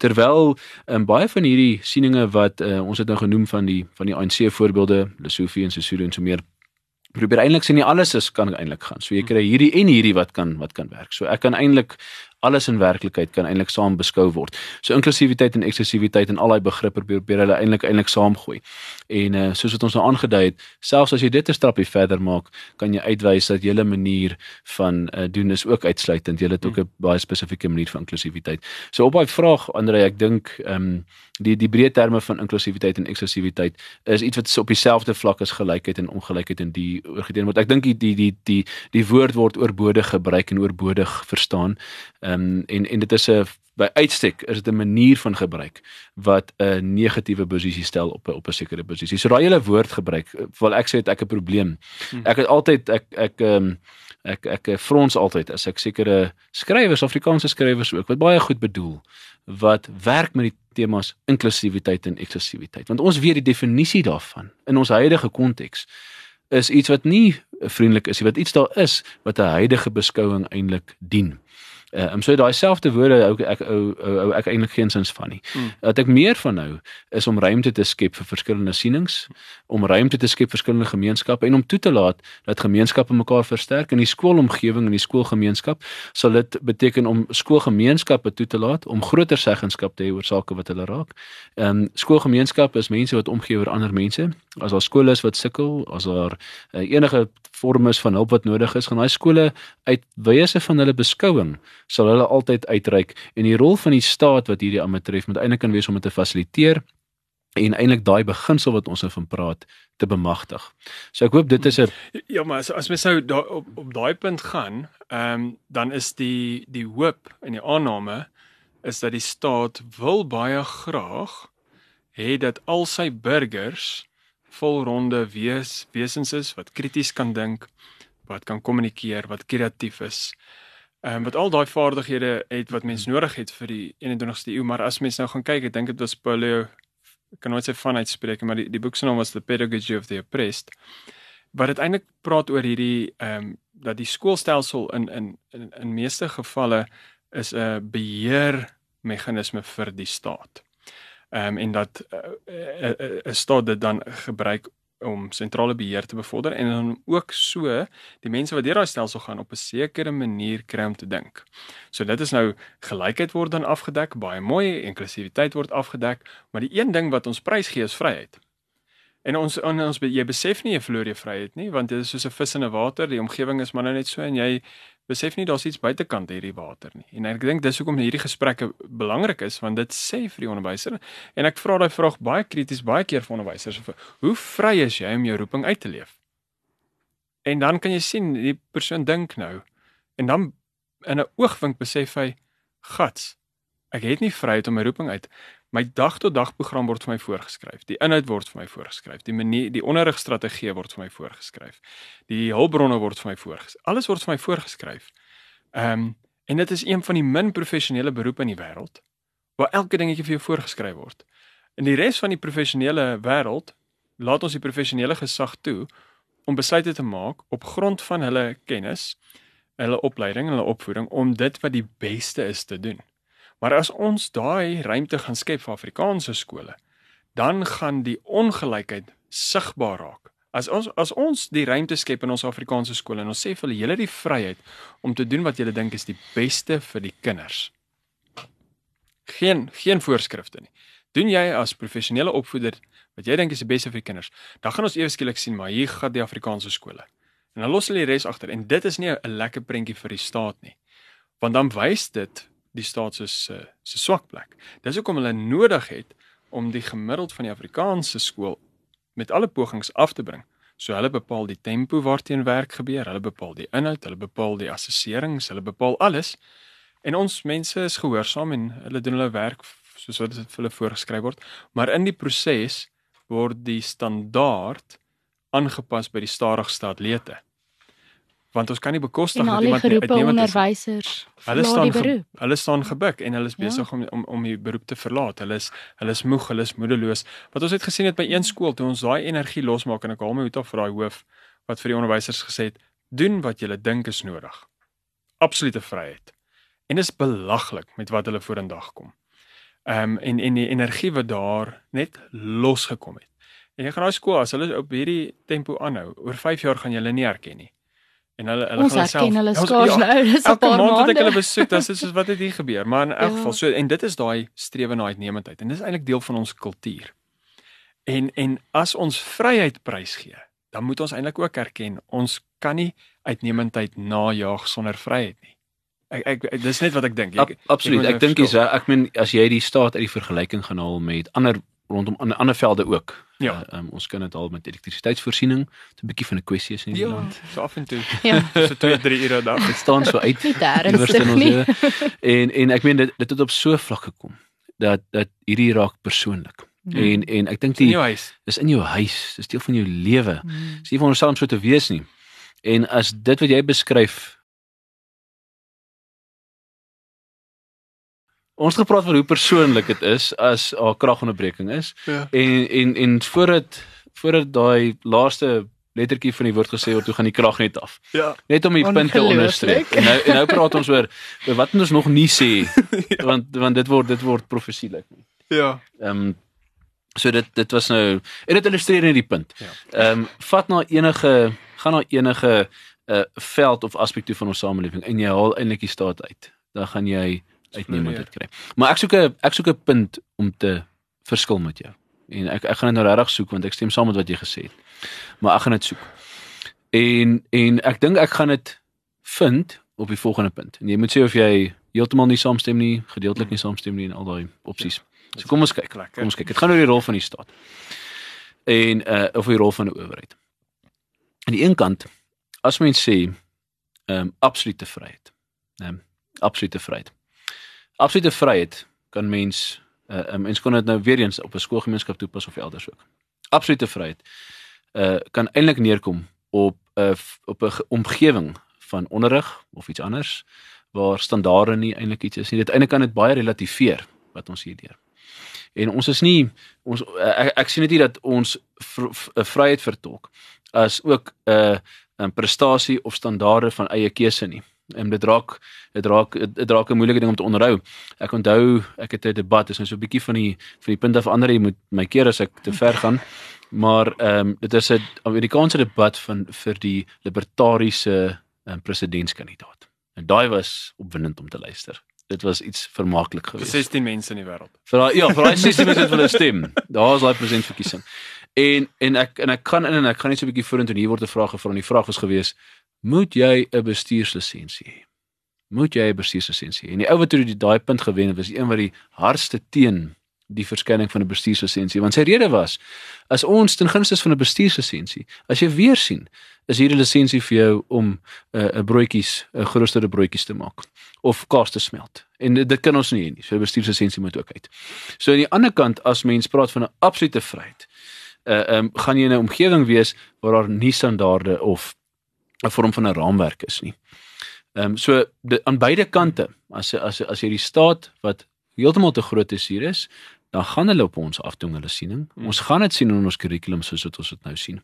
[SPEAKER 3] Terwyl ehm um, baie van hierdie sieninge wat uh, ons het nou genoem van die van die ANC voorbeelde, Lesotho en Sesulu en so meer probeer eintlik sien nie alles is kan eintlik gaan. So jy kry hierdie en hierdie wat kan wat kan werk. So ek kan eintlik alles in werklikheid kan eintlik saam beskou word. So inklusiwiteit en eksklusiwiteit en al daai begrippe probeer hulle eintlik eintlik saamgooi. En uh, soos wat ons nou aangedui het, selfs as jy dit 'n stapie verder maak, kan jy uitwys dat julle manier van uh, doen is ook uitsluitend. Julle het ook 'n hmm. baie spesifieke manier van inklusiwiteit. So op daai vraag Andre, ek dink ehm um, die die breë terme van inklusiwiteit en eksklusiwiteit is iets wat op dieselfde vlak as gelykheid en ongelykheid in die oorgedeen word. Ek dink die die die die die woord word oorbodig gebruik en oorbodig verstaan. Ehm um, en en dit is 'n by uitstek is dit 'n manier van gebruik wat 'n negatiewe posisie stel op 'n op 'n sekere posisie. So daai hele woord gebruik, wil ek sê het ek 'n probleem. Hmm. Ek het altyd ek ek ehm um, ek ek frons altyd as ek sekere skrywers, Afrikaanse skrywers ook wat baie goed bedoel wat werk met die temas inklusiwiteit en eksklusiwiteit. Want ons weet die definisie daarvan in ons huidige konteks is iets wat nie vriendelik is, wat iets daar is wat 'n huidige beskouing eintlik dien. Ehm um, so daai selfde woorde ou ek ou ou ek eintlik geen sins van nie. Hmm. Wat ek meer van nou is om ruimte te skep vir verskillende sienings, om ruimte te skep vir verskillende gemeenskappe en om toe te laat dat gemeenskappe mekaar versterk in die skoolomgewing en die skoolgemeenskap sal dit beteken om skoolgemeenskappe toe te laat om groter seggenskap te hê oor sake wat hulle raak. Ehm um, skoolgemeenskappe is mense wat omgee oor ander mense. As daar skole is wat sukkel, as daar uh, enige vorme van hulp wat nodig is, gaan daai skole uit wyse van hulle beskouing sal hulle altyd uitreik en die rol van die staat wat hierdie aanbetref moet eintlik kan wees om dit te fasiliteer en eintlik daai beginsel wat ons nou van praat te bemagtig. So ek hoop dit is 'n
[SPEAKER 2] Ja, maar as as mens sou daar op op daai punt gaan, ehm um, dan is die die hoop en die aanname is dat die staat wil baie graag hê dat al sy burgers volronde wees wesens is wat krities kan dink, wat kan kommunikeer, wat kreatief is. Ehm um, wat al daai vaardighede het wat mens nodig het vir die 21ste eeu, maar as mens nou gaan kyk, ek dink dit was Paulo ek kan nooit sy van uitspreek, maar die die boek se naam was The Pedagogy of the Oppressed. wat dit eintlik praat oor hierdie ehm um, dat die skoolstelsel in in in in meeste gevalle is 'n beheer meganisme vir die staat. Um, en dat 'n uh, uh, uh, staat dit dan gebruik om sentrale beheer te bevorder en dan ook so die mense wat deur daai stelsel gaan op 'n sekere manier kry om te dink. So dit is nou gelykheid word dan afgedek, baie mooi, inklusiwiteit word afgedek, maar die een ding wat ons prys gee is vryheid. En ons en ons jy besef nie jy verloor jou vryheid nie want dit is soos 'n vis in 'n water, die omgewing is maar nou net so en jy besef nie daar's iets buitekant hierdie water nie. En ek dink dis hoekom hierdie gesprekke belangrik is want dit sê vir die onderwyser en ek vra daai vraag baie krities baie keer vir onderwysers of hoe vry is jy om jou roeping uit te leef? En dan kan jy sien die persoon dink nou en dan in 'n oogwink besef hy gats ek het nie vryheid om my roeping uit My dag tot dag program word vir my voorgeskryf. Die inhoud word vir my voorgeskryf. Die manier, die onderrigstrategie word vir my voorgeskryf. Die hulpbronne word vir my voorgeskryf. Alles word vir my voorgeskryf. Ehm um, en dit is een van die min professionele beroepe in die wêreld waar elke dingetjie vir jou voorgeskryf word. In die res van die professionele wêreld laat ons die professionele gesag toe om besluite te maak op grond van hulle kennis, hulle opleiding, hulle opvoeding om dit wat die beste is te doen. Maar as ons daai ruimte gaan skep vir Afrikaanse skole, dan gaan die ongelykheid sigbaar raak. As ons as ons die ruimte skep in ons Afrikaanse skole en ons sê vir hulle julle die vryheid om te doen wat julle dink is die beste vir die kinders. Geen geen voorskrifte nie. Doen jy as professionele opvoeder wat jy dink is die beste vir die kinders, dan gaan ons ewe skielik sien maar hier gaan die Afrikaanse skole. En dan los hulle die res agter en dit is nie 'n lekker prentjie vir die staat nie. Want dan wys dit die staat se se swak plek. Dis hoekom hulle nodig het om die gemiddeld van die Afrikaanse skool met alle pogings af te bring. So hulle bepaal die tempo waarteen werk gebeur, hulle bepaal die inhoud, hulle bepaal die assesserings, hulle bepaal alles. En ons mense is gehoorsaam en hulle doen hulle werk soos wat dit vir hulle voorgeskryf word, maar in die proses word die standaard aangepas by die stadigste atlete want ons kan nie bekostig
[SPEAKER 1] dat iemand uitneem onderwysers
[SPEAKER 2] hulle staan hulle staan gebuk en hulle is ja. besig ja. om om om die beroep te verlaat. Hulle is hulle is moeg hulle is moedeloos. Wat ons het gesien het by een skool toe ons daai energie losmaak en ek haal my hoed af vir daai hoof wat vir die onderwysers gesê het doen wat julle dink is nodig. Absolute vryheid. En is belaglik met wat hulle vorendag kom. Ehm um, en en die energie wat daar net losgekom het. En jy gaan daai skool as hulle op hierdie tempo aanhou oor 5 jaar gaan jy hulle nie herken nie en hulle hulle
[SPEAKER 1] gaan self hulle skaars ja, nou dis 'n paar maande
[SPEAKER 2] wat ek hulle besoek dan is dit soos wat het hier gebeur. Maar in elk ja. geval so en dit is daai strewe na uitnemendheid. En dis eintlik deel van ons kultuur. En en as ons vryheid prys gee dan moet ons eintlik ook erken ons kan nie uitnemendheid najag sonder vryheid nie. Ek ek dis net wat ek dink.
[SPEAKER 3] Absoluut. ek dink is ek meen as jy die staat uit die vergelyking gaan haal met ander rondom aan ander velde ook.
[SPEAKER 2] Ja.
[SPEAKER 3] Uh, um, ons kan dit al met elektrisiteitsvoorsiening, 'n bietjie van 'n kwessie is in die
[SPEAKER 2] ja,
[SPEAKER 3] land.
[SPEAKER 2] So af en toe. Ja. so 2, 3 ure dag.
[SPEAKER 3] Dit staan so uit. Iewers in ons lewe. En en ek meen dit dit het op so vlak gekom dat dat hierdie raak persoonlik. Hmm. En en ek dink die is in jou huis, dis deel van jou lewe. Hmm. Dis nie van onsself so te wees nie. En as dit wat jy beskryf Ons het gepraat oor hoe persoonlik dit is as 'n kragonderbreking is. Ja. En en en voordat voordat daai laaste lettertjie van die woord gesê word, toe gaan die krag net af.
[SPEAKER 2] Ja.
[SPEAKER 3] Net om die punt te onderstreep. En nou en nou praat ons oor wat ons nog nie sê ja. want want dit word dit word profesielik.
[SPEAKER 2] Ja.
[SPEAKER 3] Ehm um, so dit dit was nou en dit illustreer net die punt. Ja. Ehm ja. um, vat na enige gaan na enige 'n uh, veld of aspek toe van ons samelewing en jy haal eintlik die staat uit. Dan gaan jy uitnemend dit kry. Maar ek soek 'n ek soek 'n punt om te verskil met jou. En ek ek gaan dit nou regtig soek want ek stem saam met wat jy gesê het. Maar ek gaan dit soek. En en ek dink ek gaan dit vind op die volgende punt. En jy moet sê of jy heeltemal nie saamstem nie, gedeeltelik nie saamstem nie en al daai opsies. Ja, so kom ons kyk. Kom ons kyk. Dit gaan oor die rol van die staat. En uh of die rol van die owerheid. Aan die een kant as mens sê ehm um, absolute vryheid. Ehm um, absolute vryheid absolute vryheid kan mens uh, 'n mens kon dit nou weer eens op 'n skoolgemeenskap toepas of elders ook. Absolute vryheid uh kan eintlik neerkom op 'n uh, op 'n omgewing van onderrig of iets anders waar standaarde nie eintlik iets is nie. Dit eintlik kan dit baie relativeer wat ons hier leer. En ons is nie ons ek, ek sien dit nie dat ons vr, vryheid vertolk as ook 'n uh, 'n prestasie of standaarde van eie keuse nie. En dit raak dit raak dit raak 'n moeilike ding om te onderhou. Ek onthou ek het 'n debat, is nou so 'n bietjie van die van die punt af ander jy moet my keer as ek te ver gaan. Maar ehm um, dit is 'n Amerikaanse debat van vir die libertariese um, presidentskandidaat. En daai was opwindend om te luister. Dit was iets vermaaklik geweest.
[SPEAKER 2] 16 mense in die wêreld.
[SPEAKER 3] Vir daai ja, vir daai 16 mense wat hulle stem. Daar is daai presidentverkiesing. En en ek en ek gaan in en ek gaan net so 'n bietjie vorentoe hier word 'n vraag gevra en die vraag was geweest moet jy 'n bestuurslisensie hê? Moet jy 'n bestuurslisensie hê? En die ou wat toe die daai punt gewen het, was die een wat die hardste teen die verskenning van 'n bestuurslisensie, want sy rede was as ons ten gunste van 'n bestuurslisensie, as jy weer sien, is hier 'n lisensie vir jou om 'n uh, 'n broodjies, 'n geroosterde broodjies te maak of kaas te smelt. En dit, dit kan ons nie hê nie. So 'n bestuurslisensie moet ook uit. So aan die ander kant as mens praat van 'n absolute vryheid, uh um, gaan jy in 'n omgewing wees waar daar nie standaarde of 'n vorm van 'n raamwerk is nie. Ehm um, so de, aan beide kante as as as jy die staat wat heeltemal te groot is hier is, dan gaan hulle op ons afdwing hulle siening. Hmm. Ons gaan dit sien in ons kurrikulum soos wat ons dit nou sien.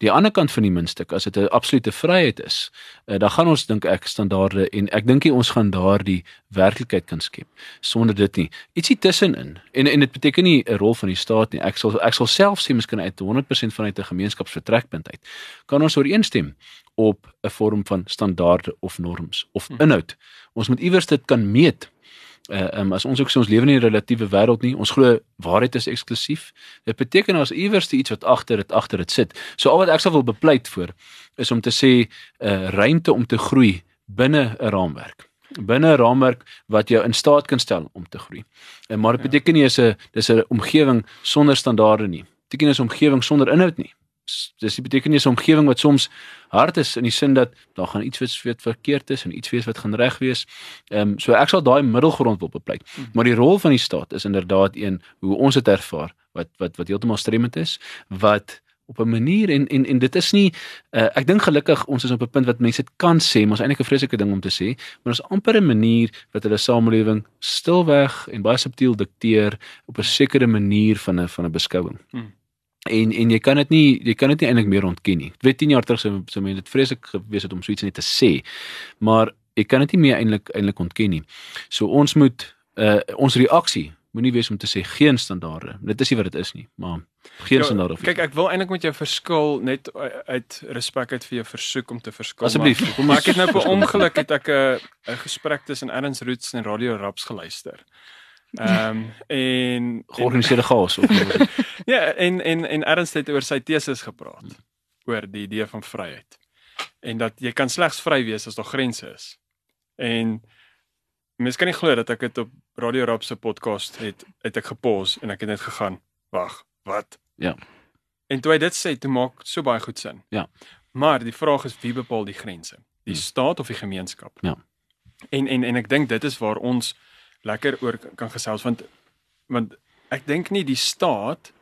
[SPEAKER 3] Die ander kant van die muntstuk, as dit 'n absolute vryheid is, uh, dan gaan ons dink ek standaarde en ek dink ons gaan daardie werklikheid kan skep sonder dit nie. Ietsie tussenin. En en dit beteken nie 'n rol van die staat nie. Ek sal ek sal self sê miskien uit 100% vanuit 'n gemeenskapsvertrekpunt uit. Kan ons ooreenstem op 'n vorm van standaarde of norms of hmm. inhoud. Ons moet iewers dit kan meet uh, um, as ons ook sê ons lewe in 'n relatiewe wêreld nie. Ons glo waarheid is eksklusief. Dit beteken as iewers iets wat agter dit agter dit sit. So al wat ek sou wil bepleit voor is om te sê 'n uh, ruimte om te groei binne 'n raamwerk binne 'n raamwerk wat jou in staat kan stel om te groei. En maar dit ja. beteken nie is 'n dis 'n omgewing sonder standaarde nie. Dit beteken is 'n omgewing sonder inhoud nie dis die betekenis omgewing wat soms hard is in die sin dat daar gaan iets wat weet verkeerd is en iets wees wat gaan reg wees. Ehm um, so ek sal daai middelgrond wil bepleit. Hmm. Maar die rol van die staat is inderdaad een hoe ons dit ervaar wat wat wat heeltemal stremend is wat op 'n manier en en en dit is nie uh, ek dink gelukkig ons is op 'n punt wat mense dit kan sê maar is eintlik 'n vreeslike ding om te sê maar ons amper 'n manier wat hulle samelewing stilweg en baie subtiel dikteer op 'n sekere manier van 'n van 'n beskouing. Hmm en en jy kan dit nie jy kan dit nie eintlik meer ontken nie. Ek weet 10 jaar terug sou sou mense dit vreeslik gewees het om so iets net te sê. Maar ek kan dit nie meer eintlik eintlik ontken nie. So ons moet uh ons reaksie moenie wees om te sê geen standaarde. Dit is nie wat dit is nie, maar geen ja, standaarde.
[SPEAKER 2] Kyk, ek wil eintlik met jou verskil net uit respek uit vir jou versoek om te verskil.
[SPEAKER 3] Asseblief.
[SPEAKER 2] Maar ek het nou per ongeluk het ek 'n 'n gesprek tussen Ernst Roots en Radio Raps geluister. Ehm um, en
[SPEAKER 3] georganiseerde chaos of
[SPEAKER 2] Ja, en en en Ernst het oor sy teses gepraat hmm. oor die idee van vryheid. En dat jy kan slegs vry wees as daar grense is. En mens kan nie glo dat ek dit op Radio Rap se podcast het het ek gepos en ek het net gegaan. Wag, wat?
[SPEAKER 3] Ja.
[SPEAKER 2] En toe hy dit sê, toe maak so baie goed sin.
[SPEAKER 3] Ja.
[SPEAKER 2] Maar die vraag is wie bepaal die grense? Die hmm. staat of die gemeenskap?
[SPEAKER 3] Ja.
[SPEAKER 2] En en en ek dink dit is waar ons lekker oor kan gesels want want ek dink nie die staat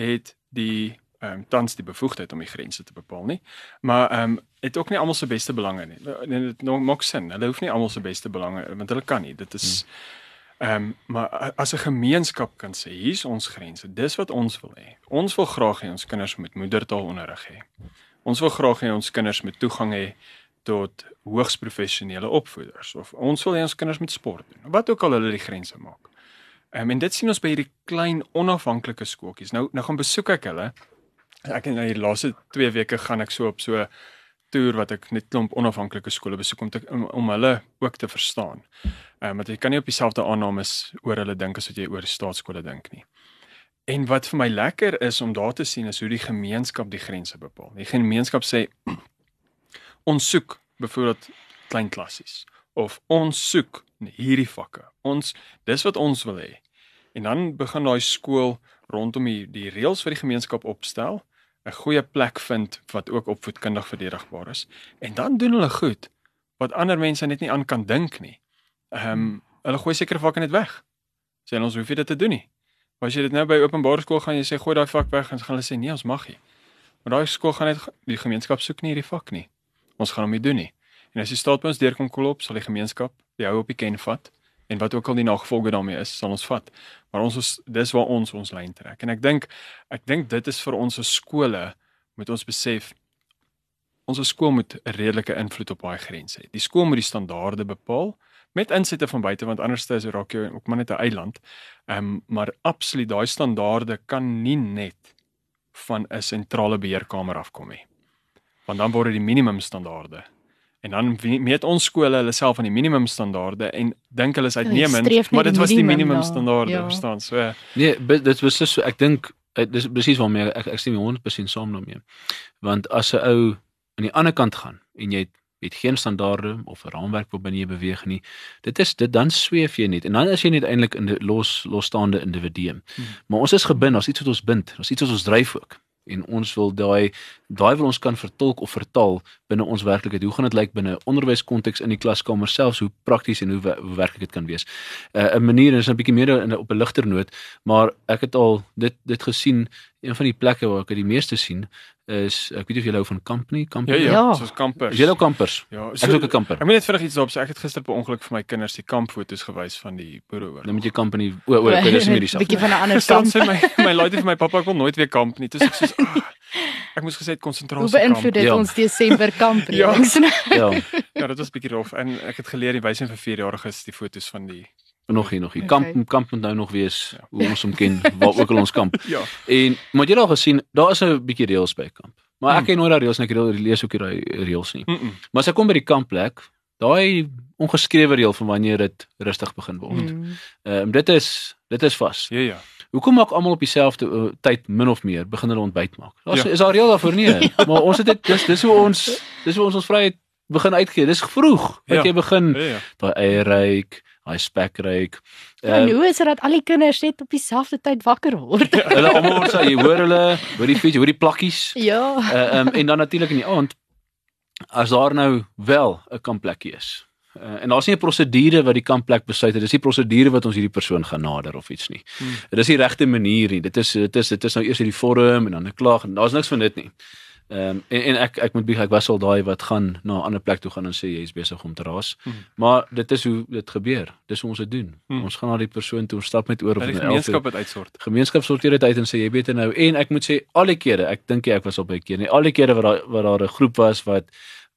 [SPEAKER 2] het die ehm um, tans die bevoegdheid om die grense te bepaal nie. Maar ehm um, het ook nie almal se beste belange nie. En dit nou maak sin. Hulle hoef nie almal se beste belange want hulle kan nie. Dit is hmm. ehm um, maar as 'n gemeenskap kan sê hier's ons grense. Dis wat ons wil hê. Ons wil graag hê ons kinders moet moedertaal onderrig hê. Ons wil graag hê ons kinders moet toegang hê tot hoogs professionele opvoeders of ons wil hê ons kinders moet sport doen. Wat ook al hulle die grense maak. Um, en dit sien ons by hierdie klein onafhanklike skooltjies. Nou nou gaan besoek ek hulle. Ek in die laaste 2 weke gaan ek so op so toer wat ek net klomp onafhanklike skole besoek om te om, om hulle ook te verstaan. Ehm um, want jy kan nie op dieselfde aannames oor hulle dink as wat jy oor staatskole dink nie. En wat vir my lekker is om daar te sien is hoe die gemeenskap die grense bepaal. Die gemeenskap sê ons soek byvoorbeeld klein klassies of ons soek hierdie vakke. Ons dis wat ons wil hê. En dan begin daai skool rondom die die reëls vir die gemeenskap opstel, 'n goeie plek vind wat ook opvoedkundig verdedigbaar is. En dan doen hulle goed wat ander mense net nie aan kan dink nie. Ehm um, hulle gooi sekere vakke net weg. Sê ons hoef dit te doen nie. Maar as jy dit nou by openbare skool gaan jy sê gooi daai vak weg en gaan hulle sê nee, ons mag nie. Maar daai skool gaan net die gemeenskap soek nie hierdie vak nie ons gaan hom nie doen nie. En as die staat by ons deurkom klop, sal die gemeenskap die hou op die ken vat en wat ook al die nagevolge daarmee is, sal ons vat. Maar ons is dis waar ons ons lyn trek. En ek dink ek dink dit is vir ons as skole moet ons besef ons skool moet 'n redelike invloed op daai grens hê. Die skool moet die standaarde bepaal met insette van buite want anders is raak jy ook maar net 'n eiland. Ehm um, maar absoluut daai standaarde kan nie net van 'n sentrale beheerkamer afkom nie. Want dan word dit die minimum standaarde. En dan meet ons skole hulle self aan die minimum standaarde en dink hulle is uitnemend, maar dit was die minimum standaarde, ja. verstaan? So
[SPEAKER 3] Nee, dit was so ek dink eh, dis presies waarmee ek ek stem 100% saam daarmee. Want as 'n ou aan die ander kant gaan en jy het, het geen standaarde of 'n raamwerk waarbinne jy beweeg nie, dit is dit dan sweef jy net en dan is jy net eintlik in 'n los losstaande individu.
[SPEAKER 2] Hmm.
[SPEAKER 3] Maar ons is gebind, daar's iets wat ons bind, daar's iets wat ons dryf ook. En ons wil daai daai wil ons kan vertolk of vertaal binne ons werklikheid. Hoe gaan dit lyk binne onderwyskonteks in die klaskamer selfs hoe prakties en hoe, hoe werklik dit kan wees. 'n uh, 'n manier is 'n bietjie meer in op 'n ligter noot, maar ek het al dit dit gesien een van die plekke waar ek dit die meeste sien is ek weet nie of julle hou van company,
[SPEAKER 2] ja
[SPEAKER 3] company.
[SPEAKER 2] ja,
[SPEAKER 1] Ja.
[SPEAKER 2] soos kampers.
[SPEAKER 3] Jy nou kampers?
[SPEAKER 2] Ja,
[SPEAKER 3] Ek is ook 'n kamper.
[SPEAKER 2] Ek moet net vinnig iets daarop sê. Ek het gister per ongeluk vir my kinders die kampfoto's gewys van die boereoorlog.
[SPEAKER 3] Dan moet jy company o, o, ek weet dis nie meer dieselfde.
[SPEAKER 1] bietjie van 'n ander kant.
[SPEAKER 2] sê my my laaite vir my pappa ek wil nooit weer kamp nie. Dis ek soos ah, ek moes gesê het
[SPEAKER 1] Hoe
[SPEAKER 2] konsentrasie
[SPEAKER 1] beïnvloed
[SPEAKER 2] kamp.
[SPEAKER 1] dit
[SPEAKER 3] Ja.
[SPEAKER 1] ons Desember kamp
[SPEAKER 2] Ja.
[SPEAKER 1] reëlings?
[SPEAKER 3] Ja,
[SPEAKER 2] Ja, dit was bietjie rof en ek het geleer die wysing vir 4-jariges die foto's van die
[SPEAKER 3] nog hier nog hier.
[SPEAKER 1] Okay.
[SPEAKER 3] Kamp kamp moet nou nog wees
[SPEAKER 2] Ja.
[SPEAKER 3] hoe ons hom ken, waar ook al ons kamp.
[SPEAKER 2] Ja.
[SPEAKER 3] En maar jy het al gesien, daar is 'n bietjie reëls by kamp. Maar ek
[SPEAKER 2] Hmm.
[SPEAKER 3] ken nooit daai reëls nie, ek reël- lees ook nie daai reëls nie.
[SPEAKER 2] Mm -mm.
[SPEAKER 3] Maar as ek kom by die kampplek, daai ongeskrewe reël van wanneer dit rustig begin word.
[SPEAKER 1] Mm.
[SPEAKER 3] Ehm um, dit is dit is vas.
[SPEAKER 2] Ja ja.
[SPEAKER 3] Hoekom maak almal op dieselfde uh, tyd min of meer begin hulle ontbyt maak? Daar's
[SPEAKER 2] Ja.
[SPEAKER 3] is daar reël daarvoor nie, maar ons het dit dis dis hoe ons dis hoe ons ons vryheid begin uitgee. Dis vroeg dat
[SPEAKER 2] Ja.
[SPEAKER 3] jy begin
[SPEAKER 2] Ja ja.
[SPEAKER 3] daai eierryk, daai spekryk.
[SPEAKER 1] En
[SPEAKER 3] Ehm
[SPEAKER 1] hoe is dit dat al die kinders net op dieselfde tyd wakker word?
[SPEAKER 3] hulle almal word sy jy hoor hulle, hoor die fiets, hoor die plakkies.
[SPEAKER 1] ja.
[SPEAKER 3] Uh, um, en dan natuurlik in die aand as daar nou wel 'n kampplekkie is. Uh, en daar's nie 'n prosedure wat die kampplek besluit het. Dis nie prosedure wat ons hierdie persoon gaan nader of iets nie.
[SPEAKER 2] Hmm.
[SPEAKER 3] Dis die regte manier nie. Dit is dit is dit is nou eers hierdie vorm en dan 'n klag en daar's niks van dit nie. Ehm um, en, en ek ek moet bieg ek was al daai wat gaan na 'n ander plek toe gaan en sê jy is besig om te raas.
[SPEAKER 2] Hmm.
[SPEAKER 3] Maar dit is hoe dit gebeur. Dis hoe ons dit doen.
[SPEAKER 2] Hmm.
[SPEAKER 3] Ons gaan na die persoon toe, ons stap met oor of
[SPEAKER 2] die
[SPEAKER 3] 'n
[SPEAKER 2] gemeenskap dit uitsort.
[SPEAKER 3] gemeenskap sorteer dit uit en sê jy beter nou en ek moet sê al die kere ek dink ek was op 'n keer nie al die kere wat daar wat daar 'n groep was wat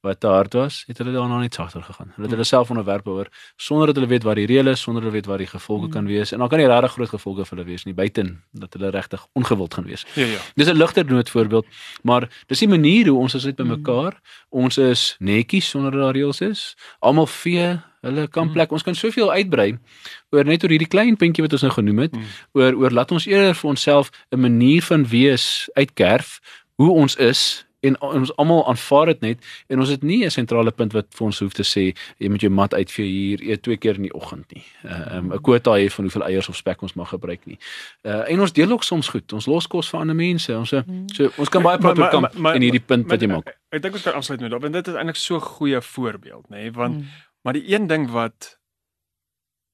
[SPEAKER 3] wat te hard was het hulle daarna net sagter gegaan. Hulle het hulle self onderwerp hoor sonder dat hulle weet wat die reël is sonder dat hulle weet wat die gevolge kan wees en dan kan nie regtig groot gevolge vir hulle wees nie buiten dat hulle regtig ongewild gaan wees.
[SPEAKER 2] Ja ja.
[SPEAKER 3] dis 'n ligter noodvoorbeeld maar dis die manier hoe ons is net bymekaar. Ons is netjies sonder dat daar reëls is. Almal vee hulle kan plek. Ons kan soveel uitbrei oor net oor hierdie klein puntjie wat ons nou genoem het
[SPEAKER 2] Mm.
[SPEAKER 3] oor oor laat ons eerder vir onsself 'n manier van wees uitkerf hoe ons is en ons almal aanvaar dit net en ons het nie 'n sentrale punt wat vir ons hoef te sê jy moet jou mat uitvee hier eet twee keer in die oggend nie. Uh, um, 'n kwota hê van hoeveel eiers of spek ons mag gebruik nie. Uh, en ons deel ook soms goed. Ons los kos vir ander mense. Ons so, so ons kan baie praat oor kamp in hierdie punt wat jy maak.
[SPEAKER 2] Ek, ek dink ons kan afsluit met dit want dit is eintlik so 'n goeie voorbeeld, nê, nee? want
[SPEAKER 1] Mm.
[SPEAKER 2] maar die een ding wat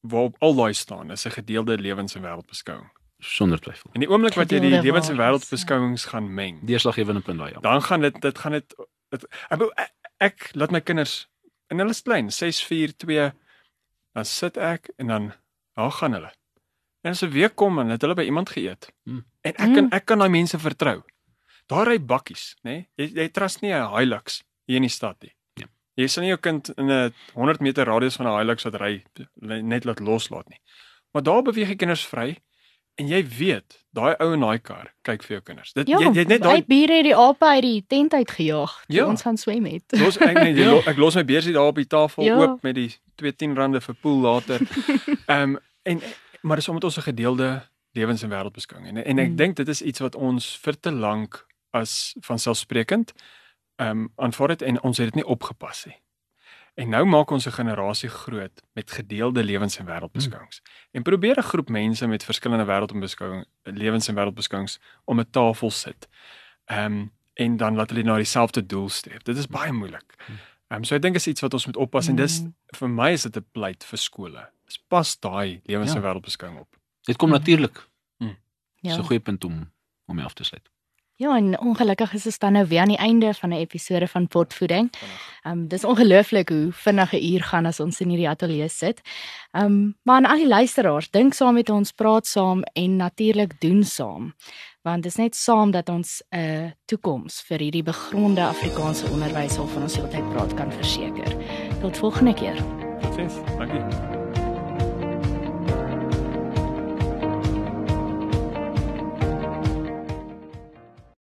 [SPEAKER 2] waarop al daai staan is 'n gedeelde lewens- en wêreldbeskouing.
[SPEAKER 3] Sonder twyfel.
[SPEAKER 2] En die oomblik wat jy die lewens- en wêreldbeskouings gaan meng,
[SPEAKER 3] Deurslaggewende punt daai ja.
[SPEAKER 2] dan gaan dit dit gaan dit dit- ek, ek, ek laat my kinders en hulle is klein, 6 4 2 dan sit ek en dan daar gaan hulle. En as 'n week kom en het hulle by iemand geëet.
[SPEAKER 3] Hmm.
[SPEAKER 2] En ek kan ek kan daai mense vertrou. Daar ry bakkies, nê? Nee? Jy jy trust nie 'n Hilux hier in die stad nie.
[SPEAKER 3] Ja.
[SPEAKER 2] Jy sien nie jou kind in 'n 100 meter radius van 'n Hilux wat ry net laat loslaat nie. Maar daar beweeg die kinders vry en jy weet, daai ou in daai kar kyk vir jou kinders. Dit
[SPEAKER 1] Ja,
[SPEAKER 2] jy, jy het net daai
[SPEAKER 1] hy bure het die ape uit die tent uitgejaag. toe
[SPEAKER 2] Ja.
[SPEAKER 1] Ons gaan swem het.
[SPEAKER 2] Los ek jy, lo- ek los my beursie daar op die tafel
[SPEAKER 1] Ja.
[SPEAKER 2] oop met die 210 rande vir pool later. Ehm en maar dis omdat ons 'n gedeelde lewens- en wêreldbeskouing en en ek
[SPEAKER 1] Mm.
[SPEAKER 2] dink dit is iets wat ons vir te lank as vanselfsprekend ehm um, aanvaar het en ons het dit nie opgepas nie. En nou maak ons 'n generasie groot met gedeelde lewens- en wêreldbeskouings. En probeer 'n groep mense met verskillende wêreld- en beskouing lewens- en wêreldbeskouings om 'n tafel sit. Ehm um, en dan laat hulle na dieselfde doel streef. Dit is baie moeilik. Ehm um, so ek dink is iets wat ons moet oppas en dis
[SPEAKER 1] Mm.
[SPEAKER 2] vir my is dit 'n pleit vir skole. Dis pas daai lewens- en
[SPEAKER 3] Ja.
[SPEAKER 2] wêreldbeskouing op.
[SPEAKER 3] Dit kom natuurlik.
[SPEAKER 1] Ja.
[SPEAKER 3] Dis 'n goeie punt om om mee af te sluit.
[SPEAKER 1] Ja, en ongelukkig is ons dan nou weer aan die einde van 'n episode van Potvoeding. Ehm um, dis ongelooflik hoe vinnig 'n uur gaan as ons in hierdie ateljee sit. Ehm um, maar aan al die luisteraars, dink saam met ons, praat saam en natuurlik doen saam. Want dit is net saam dat ons 'n uh, toekoms vir hierdie begronde Afrikaanse onderwys waarvan ons heeltyd praat kan verseker. Tot volgende keer.
[SPEAKER 2] Totsiens. Dankie.